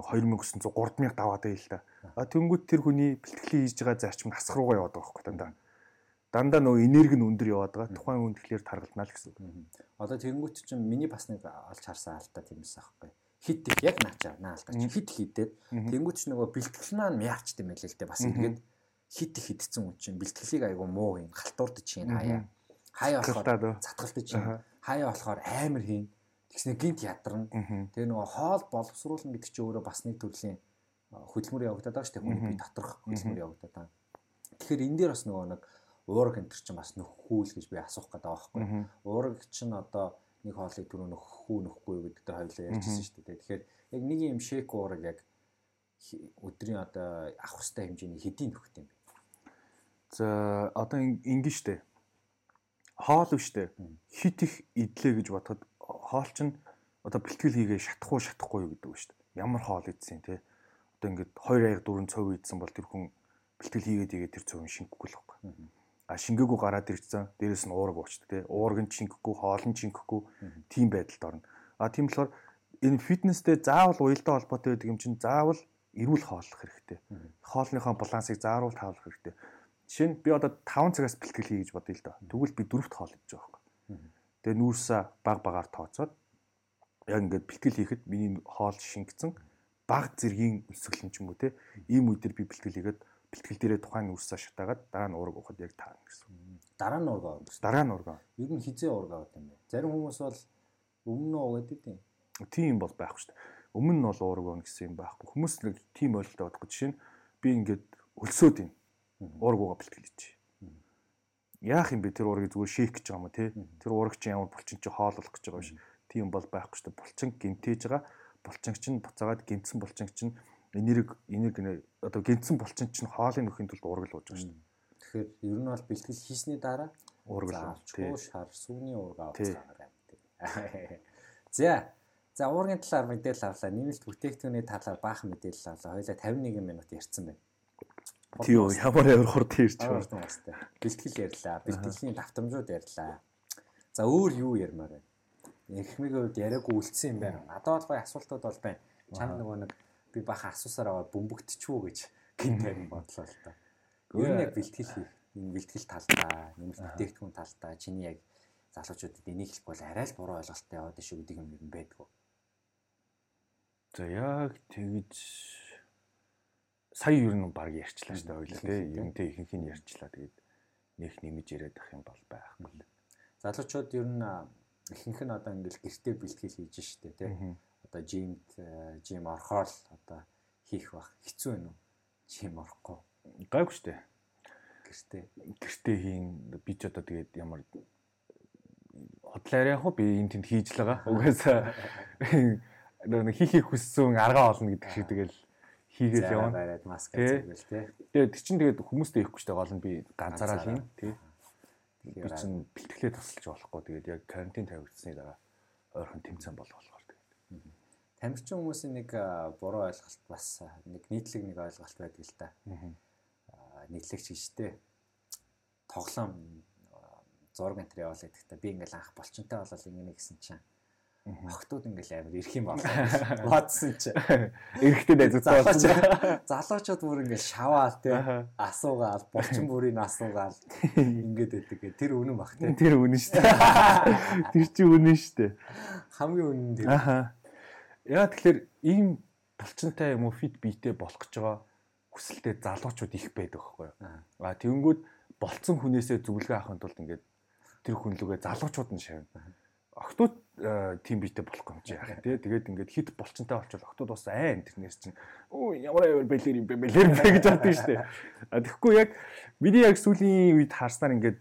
2900 3000 даваад байл л та. А тэнгууд тэр хүний бэлтгэл хийж байгаа зарчим насах руугаа яваад байгаа байхгүй дандаа. Дандаа нөгөө энерги нь өндөр яваад байгаа. Тухайн хүн тэгэхээр таргалнаа л гэсэн. Одоо тэнгууд чинь миний бас нэг олж харсан алдаа тиймээс аахгүй. Хит их яг наачаа наалтаа чи хит хитээд тэнгууд чинь нөгөө бэлтгэл маань яарчд юм байлээ л дээ бас ингээд хит их хитцэн үн чинь бэлтгэлийг айгу муу юм халтуурд чинь хаяа. Хаяа болохоор затгалтай чинь хаяа болохоор амар хийн Тэгснэ гинт ядарна. Тэгээ нөгөө хоол боловсруулна гэдэг чинь өөрөө бас нэг төрлийн хөдөлмөр явагдаад байгаа шүү дээ. Хүний бие доторх хөдөлмөр явагдаад байгаа. Тэгэхээр энэ дээр бас нөгөө нэг уураг энэ чинь бас нөхгүй л гэж би асуух гэдэг байгаа байхгүй. Уураг чинь одоо нэг хоолыг түрүү нөхгүй нөхгүй гэдэг дээр хоёлаа ярьжсэн шүү дээ. Тэгэхээр яг нэг юм шейк уураг яг өдрийн одоо авах хэвээр хэмжээний хэдийн нөхдөй юм бэ? За одоо ингэ штэ. Хоол биш штэ. Хит их идлээ гэж бодоход хоол чинь одоо бэлтгэл хийгээ шатахгүй шатахгүй юу гэдэг үг штэ. Ямар хоол идсэн те. Одоо ингээд 2 аяг 4 цов идсэн бол тэр хүн бэлтгэл хийгээд игээ тэр цовын шингэхгүй л байхгүй. А шингээгүй гараад ирчихсэн. Дээрээс нь уураг уучдаг те. Уураг нь шингэхгүй, хоол нь шингэхгүй тийм байдалд орно. А тийм болохоор энэ фитнестэй заавал уялдаа холбоотой байдаг юм чинь заавал эрүүл хооллох хэрэгтэй. Хоолныхоо балансыг зааруул таавах хэрэгтэй. Жишээ нь би одоо 5 цагаас бэлтгэл хий гэж бодъё л доо. Тэгвэл би 4-т хоол идэж байгаа байхгүй. Тэгээ нүүрсээ баг багаар тооцоод яг ингээд бэлтгэл хийхэд миний хоол шингэсэн баг зэргийн өсөглөн ч юм уу те ийм үедэр би бэлтгэл хийгээд бэлтгэл дээрээ тухайн нүүрсээ шатаагаад дараа нь уураг ухад яг таарна гэсэн. Дараа нь уураг авах. Дараа нь уураг. Ер нь хизээ уураг авах юм бэ? Зарим хүмүүс бол өмнө нь угаад идэв. Тийм бол байхгүй шүү дээ өмнө нь бол уураг байна гэсэн юм байхгүй. Хүмүүс нэг тийм ойлголттой бодох гэж жишээ нь би ингээд өлсөөд юм. Уураг угаа бэлтгэл хийж. Яах юм бэ тэр уургийг зүгээр шейк гэж байгаа юм те. Тэр уураг чинь ямар булчин чи хооллох гэж байгаа биш. Тийм бол байхгүй шүү дээ. Булчин гинтээж байгаа. Булчин чинь буцаагаад гинтсэн булчин чинь энерги энерги одоо гинтсэн булчин чинь хоолын нөхөхийн тулд уураг л ууж байгаа шүү дээ. Тэгэхээр ер нь бол бэлтгэл хийсний дараа уураг л авч шар сүмний уураг авах байгаа юм. За За уургийн талаар мэдээлэл авлаа. Нэмэлт бүтээгдэхүүний талаар баахан мэдээлэл авлаа. Хоёлаа 51 минут ярьсан байна. Тийм ямар ямар хурд ярьж байна. Бэлтгэл ярьлаа. Бэлтгэлийн давтамжууд ярьлаа. За өөр юу ярмаар байна? Эхмигийн хувьд яриаггүй үлдсэн юм байна. Надад бол гоё асуултууд бол байна. Чам нөгөө нэг би бахан асуусаар аваад бөмбөгтчихвүү гэж гинт юм бодлоо л та. Ер нь яг бэлтгэл хийх, энэ бэлтгэл талдаа, нэмэлт бүтээгдэхүүн талдаа чиний яг залуучуудад энийг хэлэх бол арай л буруу ойлголттой яваад шүү гэдэг юм юм байдгүй. За яг тэгж сая ер нь баг ярьчлаа шүү дээ ойлоо тий. Ерөнтэй ихэнх нь ярьчлаа. Тэгээд нэх нэмж яриад ах юм бол байхгүй. Залуучууд ер нь ихэнх нь одоо ингээл гэртээ бэлтгэл хийж штэ тий. Одоо жимд жим орохоор л одоо хийх бах хэцүү байна уу? Жим орохгүй. Гайгүй штэ. Гэртээ. Гэртээ хийн би ч одоо тэгээд ямар хотлоор яг би энэ тэнд хийж л байгаа. Угаасаа нэг хийхийг хүссэн аргаа олно гэдэг шиг тэгэл хийгээл явна. Бараад маск зүгэл тий. Тэгээд тэр чинь тэгээд хүмүүстэй ихгүй штэ гол нь би ганцаараа хийн тий. Би чинь бэлтгэлээ тусалж болохгүй тэгээд яг карантин тавигдсны дараа ойрхон тэмцэн бол болохоор тэгээд. Тамирчин хүмүүсийн нэг буруу ойлголт бас нэг нийтлэг нэг ойлголт байдаг л да. Нийтлэгч гэжтэй тоглоом зураг энэ төр яваал гэдэгтээ би ингээл анх болчонтой болол ингэ гэсэн чинь Охтууд ингээл амар ирэх юм байна. Бодсон чи. Эрэхтэй найзуудтай болсон. Залуучууд бүр ингээл шаваал те асуугаал, булчин бүрийн асуугаал ингээд байдаг. Тэр үнэн бах те. Тэр үнэн шүү дээ. Тэр чи үнэн шүү дээ. Хамгийн үнэн тэр. Аха. Яа тэгэхээр ийм булчинтай юм уу фит биетэй болох гэж байгаа хүсэлтэй залуучууд их байдаг байхгүй юу. А тэгэнгүүт болцсон хүнээсээ зөвлөгөө авахын тулд ингээд тэр хүн лүгээ залуучууд нь шавна октод тим битэй болох юм чи яах тий тэгээд ингээд хит болчонтой болчвол октод бас айн тэрнээс чинь оо ямар аяар бэлэр юм бэ бэлэр бэ гэж бодсон шүү дээ. А тэгэхгүй яг миний яг сүүлийн үед харснаар ингээд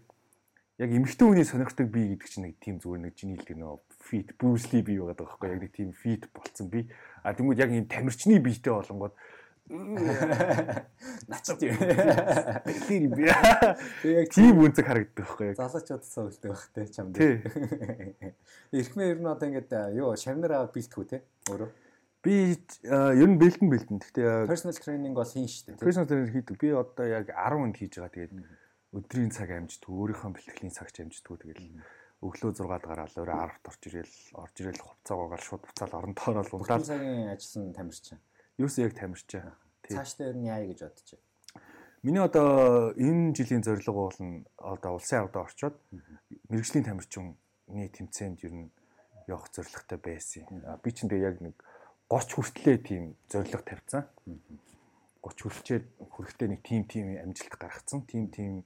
яг эмэгтэй хүний сонирхдаг би гэдэг чинь нэг тийм зүгээр нэг чиний хэлдэг нөө фит брюсли би байгаад байгаа байхгүй яг нэг тийм фит болцсон би. А тэгмүүд яг энэ тамирчны биетэй болонгод Начд юм. Тэр би. Яг тийм үнцэг харагддаг байхгүй яг. Залуучууд суулдаг байх те чамд. Ирхмээ ер нь одоо ингээд юу шавнар аваад бэлтгэв те өөрөө. Би ер нь бэлдэн бэлдэн. Гэхдээ personal training бол хийн шүү дээ. Personal training хийдэг. Би одоо яг 10 хүнд хийж байгаа. Тэгээд өдрийн цаг амждаг, өөрийнхөө бэлтгэлийн цагч амждаг. Тэгээд өглөө 6-д гараад өөрөө 10-т орж ирэл, орж ирэл хувцаагаар шууд буцаал оронтойроо л ундаал. Цагийн ажилласан тамирчин. Юусе яг тамирчаа. Цаашдаа ер нь яая гэж бодож байна. Миний одоо энэ жилийн зорилго бол нь одоо улсын авдаа орчоод мэрэгжлийн тамирчны тэмцээнд ер нь явах зорилготой байсан. Би ч тэгээ яг нэг 30 хүртлээ тийм зорилго тавьсан. 30 хүрчээд хүрэхдээ нэг тим тим амжилт гаргацсан. Тим тим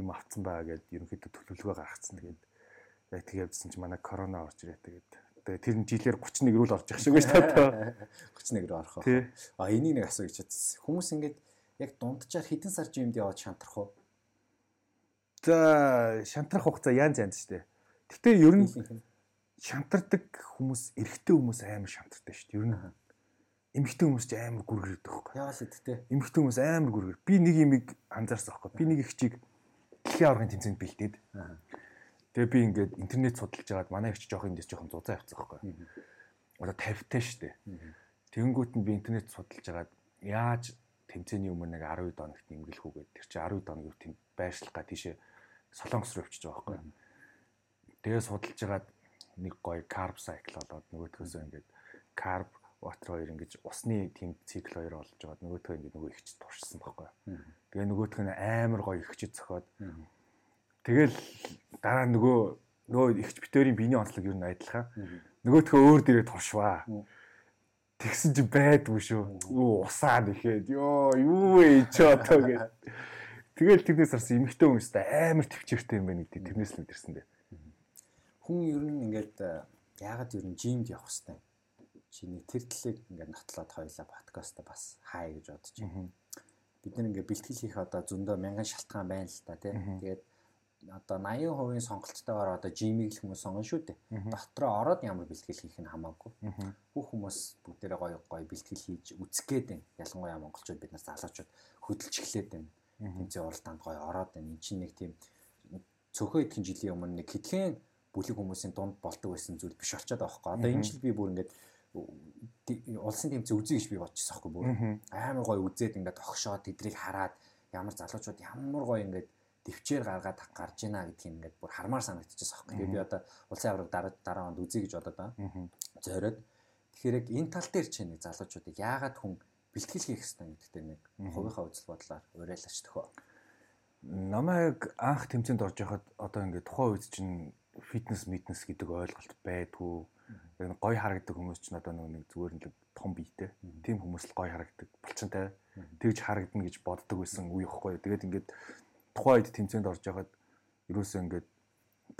юм авцсан байгаа гэдээ ерөнхийдөө төлөвлөгөө гаргацсан. Тэгээд яг тэгээд чи манай корона орж ирээ тэгээд Тэгээ тэр нь жилээр 31 рүү л орж явах шиг байж таа. 31 рүү орох. А энийг нэг асуу гэж бодсон. Хүмүүс ингээд яг дунджаар хэдэн сар жимд яваад шантрах уу? За шантрах хугацаа янз янз штэ. Гэтэ ер нь шантардаг хүмүүс эрэгтэй хүмүүс амар шантардаг шүү дээ. Ер нь эмэгтэй хүмүүс ч амар гүргэрдэг байхгүй. Яавал гэдэгтэй. Эмэгтэй хүмүүс амар гүргэр. Би нэг имийг анзаарсан байхгүй. Би нэг их чиг дэлхийн аваргын тэмцээнд бэлдээд. Тэгээ би ингээд интернет судалж байгаад манай их ч жоох эндээс жоохон зузаан явцсан байхгүй. Одоо 50 таа шүү дээ. Тэгэнгүүт нь би интернет судалж байгаад яаж тэмцээний өмнө нэг 12 доногт нэмгэлэх үгээд тэр чинь 12 доног юу тийм байршлах га тийшээ солонгос руу явчихж байгаа байхгүй. Тэгээ судалж байгаад нэг гоё carb cycle болоод нөгөөдгөөсөө ингээд carb water хоёр ингэж усны тийм цикл хоёр болж байгаа. Нөгөөдгөө ингээд нөгөө ихч туршсан байхгүй. Тэгээ нөгөөдг нь амар гоё ихчэд зөхиод. Тэгэл дараа нөгөө нөгөө ихч битэрийн биений онцлог юу н адилхан. Нөгөөдгөө өөр дээрээ туршваа. Тэгсэн чи байдгүй шүү. Юу усаа нэхэд ёо юу вэ чи одоо гэж. Тэгэл тэрнээс арсан эмхтэй хүмүүстэй амар төвчээртэй юм байна гэдэг тэрнээс л мэдэрсэн дээ. Хүн ер нь ингээд яагаад ер нь жимд явах хэвээр чиний тэр талыг ингээд нотлоод хоёлаа подкаст бас хай гэж бодож байна. Бид нар ингээд бэлтгэл хийх одоо зөндөө мянган шалтгаан байна л та тийм. Тэгээд одоо 80% сонголттойгоор одоо жимиг л хүмүүс сонгоно шүү дээ. Дотроо ороод ямар бэлтгэл хийх нь хамаагүй. Бүх хүмүүс бүгдээрээ гоё гоё бэлтгэл хийж үзэх гээд байна. Ялангуяа монголчууд бид нар залуучууд хөдөлж эхлээд байна. Тэмцээ уралдаанд гоё ороод байна. Энд чинь нэг тийм цөөхөн идэхин жилийн өмнө нэг хитгэн бүлэг хүмүүсийн дунд болдог байсан зүйл биш болчиход байгаа хөөхгүй. Одоо энэ жил би бүр ингээд улсын тэмцээн үзье гэж би бодчихсон байхгүй бүр. Амар гоё үзээд ингээд огшоод тэдрийг хараад ямар залуучууд ямар гоё ингээд төвчээр гаргаад гарч ийна гэдгийг ингээд бүр хармаар санагдчихсан аахгүй. Тэгээ би одоо улсын авраг дараа дараа онд үзье гэж бодоод байна. Зориод. Тэгэхээр яг энэ тал дээр чинь залуучуудыг яагаад хүн бэлтгэл хийх хэрэгтэй гэдэгтэй нэг хувийнхаа үзэл бодлоор уриалаач төхөө. Намайг анх тэмцээнд орж яхад одоо ингээд тухайн үед чинь фитнес митнес гэдэг ойлголт байдгүй. Яг гоё харагддаг хүмүүс ч надад нэг зүгээр нэг том биетэй. Тим хүмүүс л гоё харагддаг. Булчинтай. Тэгж харагдана гэж боддог байсан үе ихгүй. Тэгээд ингээд тухайн үед тэмцээнд орж яхад ерөөсөө ингээд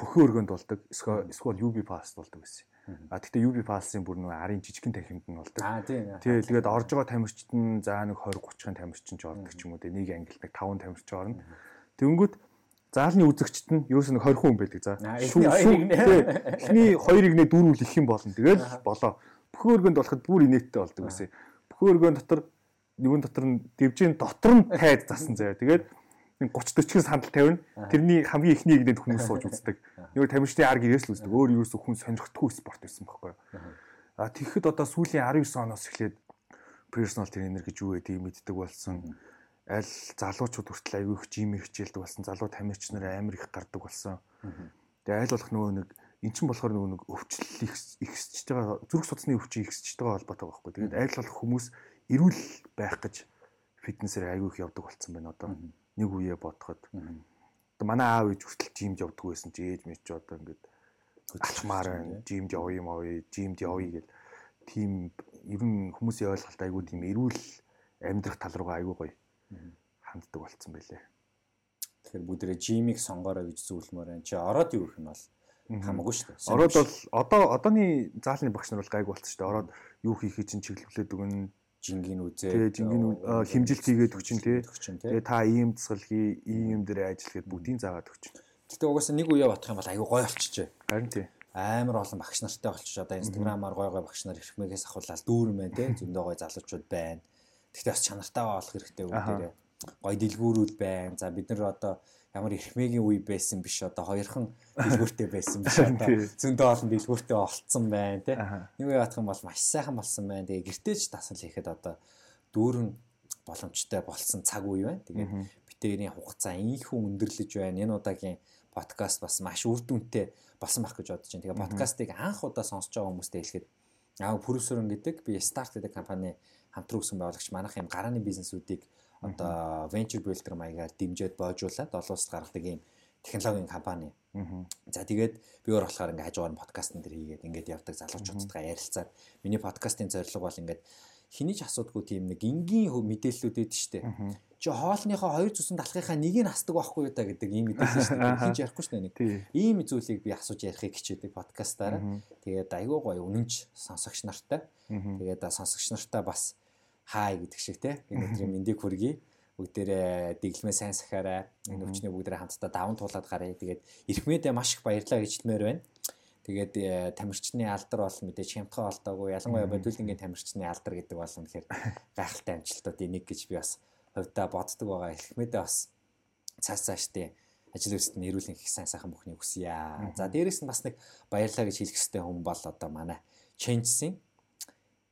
бүхэн өргөнд болдог. Эсвэл UB pass болдог байсан. А тэгтээ UB pass-ын бүр нэг арын жижигхэн тархимд нь болдог. Аа тийм. Тий, тэгээд орж байгаа тамирчид нь за нэг 20 30-ын тамирчин ч ордог ч юм уу. Нэг ангилт нэг 5 тамирч орно. Тэнгүүд заалны үзэгчд нь ерөөс нь 20 хүн байдаг за. Эхний хоёрыг нэ дөрвөл их юм болно. Тэгээд болоо. Бүхэн өргөнд болоход бүр инээдтэй болдог байсан. Бүхэн өргөнд дотор нэгэн дотор нь дивжийн дотор нь тайд засан заяа. Тэгээд 30 40 сандал тавина. Тэрний хамгийн ихний игнэд хүмүүс сууж үздэг. Нөгөө тамирчдын ар гэрээс л үздэг. Өөр юусо хүн сонирхдаггүй спорт байсан байхгүй юу. А тэгэхэд одоо сүүлийн 19 оноос эхлээд personal trainer гэж юу гэдэг мэддэг болсон. Аль залуучууд хүртэл аягүй их жим хичээлдэг болсон. Залуу тамирч нар амар их гардаг болсон. Тэгээ аль болох нөгөө нэг эн чинь болохоор нөгөө нэг өвчлөл ихсэж байгаа зүрх судасны өвчин ихсэж байгаа холбоотой байхгүй. Тэгээд аль болох хүмүүс эрүүл байх гэж фитнесээр аягүй их явдаг болсон байна одоо нэг үеэ бодоход манай аав ээж хүртэл жимд явдаг байсан чи ээж мэд ч одоо ингээд алчмаар байна жимд явъя юм авъя жимд явъя гэл. Тийм ер нь хүмүүсийн ойлголт айгүй тийм эрүүл амьдрах тал руугаа айгүй гоё ханддаг болцсон байлээ. Тэгэхээр бүгдээ жимийг сонгоорой гэж зөвлөмөр байна. Чи ороод юу гэх юм бол хамаагүй шүү дээ. Ороод бол одоо одооний заалны багш нар бол гайг болцсон шүү дээ. Ороод юу хийхийг чинь чиглүүлээд өгнө жингийн үзээ. Тэгээ жингийн химжилт хийгээд өгчин тий. Тэгээ та ийм засал хий, ийм дээр ажил гээд бүгдийг заагаад өгчин. Гэтэ угаасаа нэг үе батах юм бол аюу гой болчихжээ. Харин тий. Амар олон багш нартай болчих. Одоо инстаграмаар гой гой багш нар ихмээс ахуулаад дүүрэн байна тий. Зөндөө гой залуучууд байна. Гэтэ бас чанартай болох хэрэгтэй үг дээрээ. Гой дэлгүүрүүд байна. За бид нар одоо ямар эрхмээгийн үе байсан биш одоо хоёрхан дэлгүүртэй байсан биш одоо зөндөө олон дэлгүүртэй олцсон байна тий. Нэг үе батах юм бол маш сайхан болсон байна. Тэгээ гэртеж дасгал хийхэд одоо дүүрэн боломжтой болсон цаг үе байна. Тэгээд битэрийн хугацаа ийхүү өндөрлөж байна. Энэ удаагийн подкаст бас маш үр дүнтэй болсон байх гэж бодож байна. Тэгээ подкастыг анх удаа сонсож байгаа хүмүүстэй хэлэхэд аа Пүрүсөрөн гэдэг би Start гэдэг компани хамтран өгсөн байгуулагч манайх юм гарааны бизнесүүдийг одоо venture builder маягаар дэмжиж боожуулаад олон улсад гаргадаг ийм технологийн компани. За тэгээд би өөр болохоор ингээ хажуугаар нь подкастн дээр хийгээд ингээд явдаг залуучуудтай ярилцаад миний подкастын зорилго бол ингээд хэний ч асуудгүй тийм нэг энгийн мэдээллүүд өгдөө штэ. Чи хоолныхоо хоёр зүсэн талхынхаа нэгийг нь хасдаг байхгүй юу та гэдэг ийм мэдээлэл штэ. Хинч ярихгүй штэ нэг. Ийм зүйлийг би асууж ярихыг хичээдэг подкастаараа. Тэгээд айгүй гоё үнэнч сонсогч нартай. Тэгээд сонсогч нартай бас хай гэдэг шиг те энэ өдрийн мэндийг хүргэе. бүгдээрээ дэглэмээ сайн сахаарай. Энэ өвчнөө бүгдээрээ хамтдаа даван туулаад гарыг. Тэгээд эрхмээдээ маш их баярлалаа гэж хэлмээр байна. Тэгээд э, тамирчны алдар бол мэдээж хямдхан олдоогүй. Ялангуяа бодиулынгийн тамирчны алдар гэдэг бол үнэхээр гайхалтай амжилтуудын нэг гэж би бас хувьдаа боддог байгаа. Эрхмээдээ бас цааш цаашдээ ажил үйлсэд нь эрүүл их сайн сайхан бүхний хүсье. За дээрэс нь бас нэг баярлалаа гэж хэлэх хэрэгтэй хүн бол одоо манай Change-ийн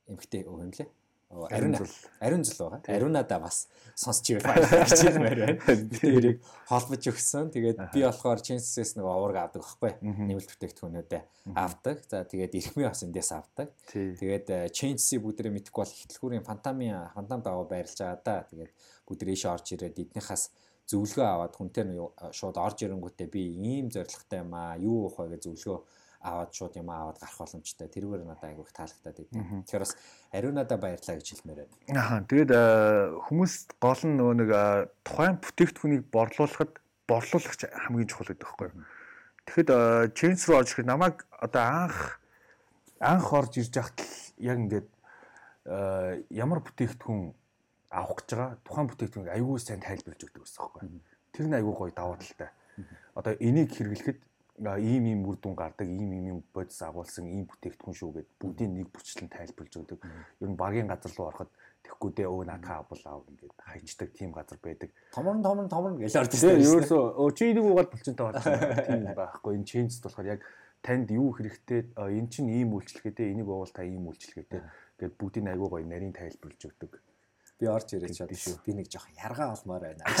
эмгтэй өө юм лээ ариун ариун зул байгаа. Ариунада бас сонсч ивэл гэж хэлмээр байна. Тэрийг холбож өгсөн. Тэгээд би болохоор Chances нэг овраг авдаг байхгүй. Нэмэлт бүтээгдэхүүнүүдээ авдаг. За тэгээд эрхмээ бас эндээс авдаг. Тэгээд Chances бүгдээ мэдхгүй бол ихтлгүүрийн фантамын фантам даваа байрлаж байгаа да. Тэгээд бүгд ийш орж ирээд эднийхээс зөвлөгөө аваад хүнтэй нь шууд орж ирэнгүүтээ би ийм зоригтой юм аа. Юу вэ гэж зөвлөгөө аваад шууд юм аваад гарах боломжтой. Тэрүүгээр надад айгүйх таалагдаад идэв. Тэгэхээр бас ариунадаа баярлаа гэж хэлмээр байна. Аа тэгээд хүмүүс гол нь нөгөө нэг тухайн бүтээгдэхүүнийг борлуулахад борлуулагч хамгийн чухал гэдэг байхгүй юу? Тэгэхэд руу орж ирэхэд намайг одоо анх анх орж ирж байхад яг ингээд ямар бүтээгдэхүүн авах гэж байгаа тухайн бүтээгдэхүүнийг аягүй сайн тайлбарлаж өгдөг байсан байхгүй юу? Тэр нь аягүй гоё даваа талтай. Одоо энийг хэрэглэхэд ийм ийм үр дүн гардаг, ийм ийм бодис агуулсан ийм бүтээгдэхүүн шүү гэд бүгдийн нэг бүрчлэн тайлбарлаж өгдөг. Ер нь багийн газар руу ороход тэгэхгүй дээ өө нака авбал аав ингээд хайчдаг тийм газар байдаг. Томор томор томор гэж орж ирсэн. Ерөөсөө өө чи энийг угаад булчинтай болсон. Тийм байхгүй. Энэ ченжс болохоор яг танд юу хэрэгтэй энэ чинь ийм үйлчлэгээтэй энийг уувал та ийм үйлчлэгээтэй гэд бүгдийн айгуу гоё нарийн тайлбарлаж өгдөг. Би орж ирээд шууд би нэг жоох яргаа олмоор байна.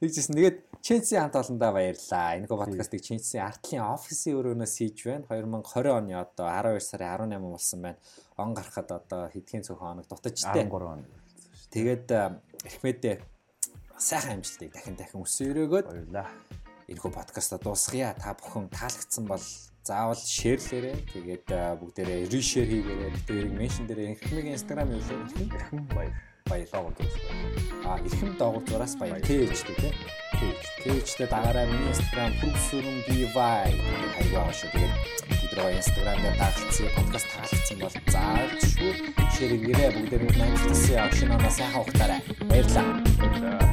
Тэгжсэн. Тэгээд Ченси хамт олондоо баярлаа. Энэхүү подкастыг Ченси артлын офисын өрөөнөөс хийж байна. 2020 оны одоо 12 сарын 18 болсон байна. Он гарахад одоо хэдхэн цөөхөн хоног дутажтэй. 13 хоног. Тэгээд эхмэдээ сайхан амжилтыг дахин дахин өсөө өрөөгөөд баярлаа. Энэхүү подкаста дуусгая. Та бүхэн таалагдсан бол заавал шеэрлээрэй. Тэгээд бүгдээрээ ришэр хийгээрэй. Тэгээд меншн дээр эхмэгийн инстаграм юу вэ? Дахин баяр баялаа байна. А эрхэм доогуураас баяр тээжтэй тий. Тээж. Тээжтэй дагаараа миний Instagram Proof-сүрэн BY хайгаа шүү. Тэгээд бидний Instagram дээр дагалцсан подкаст таалагдсан бол зааж шүү. Ширэгээрээ бүгдээ нэг агшин анаа сайн хавахтаарай. Баярлалаа.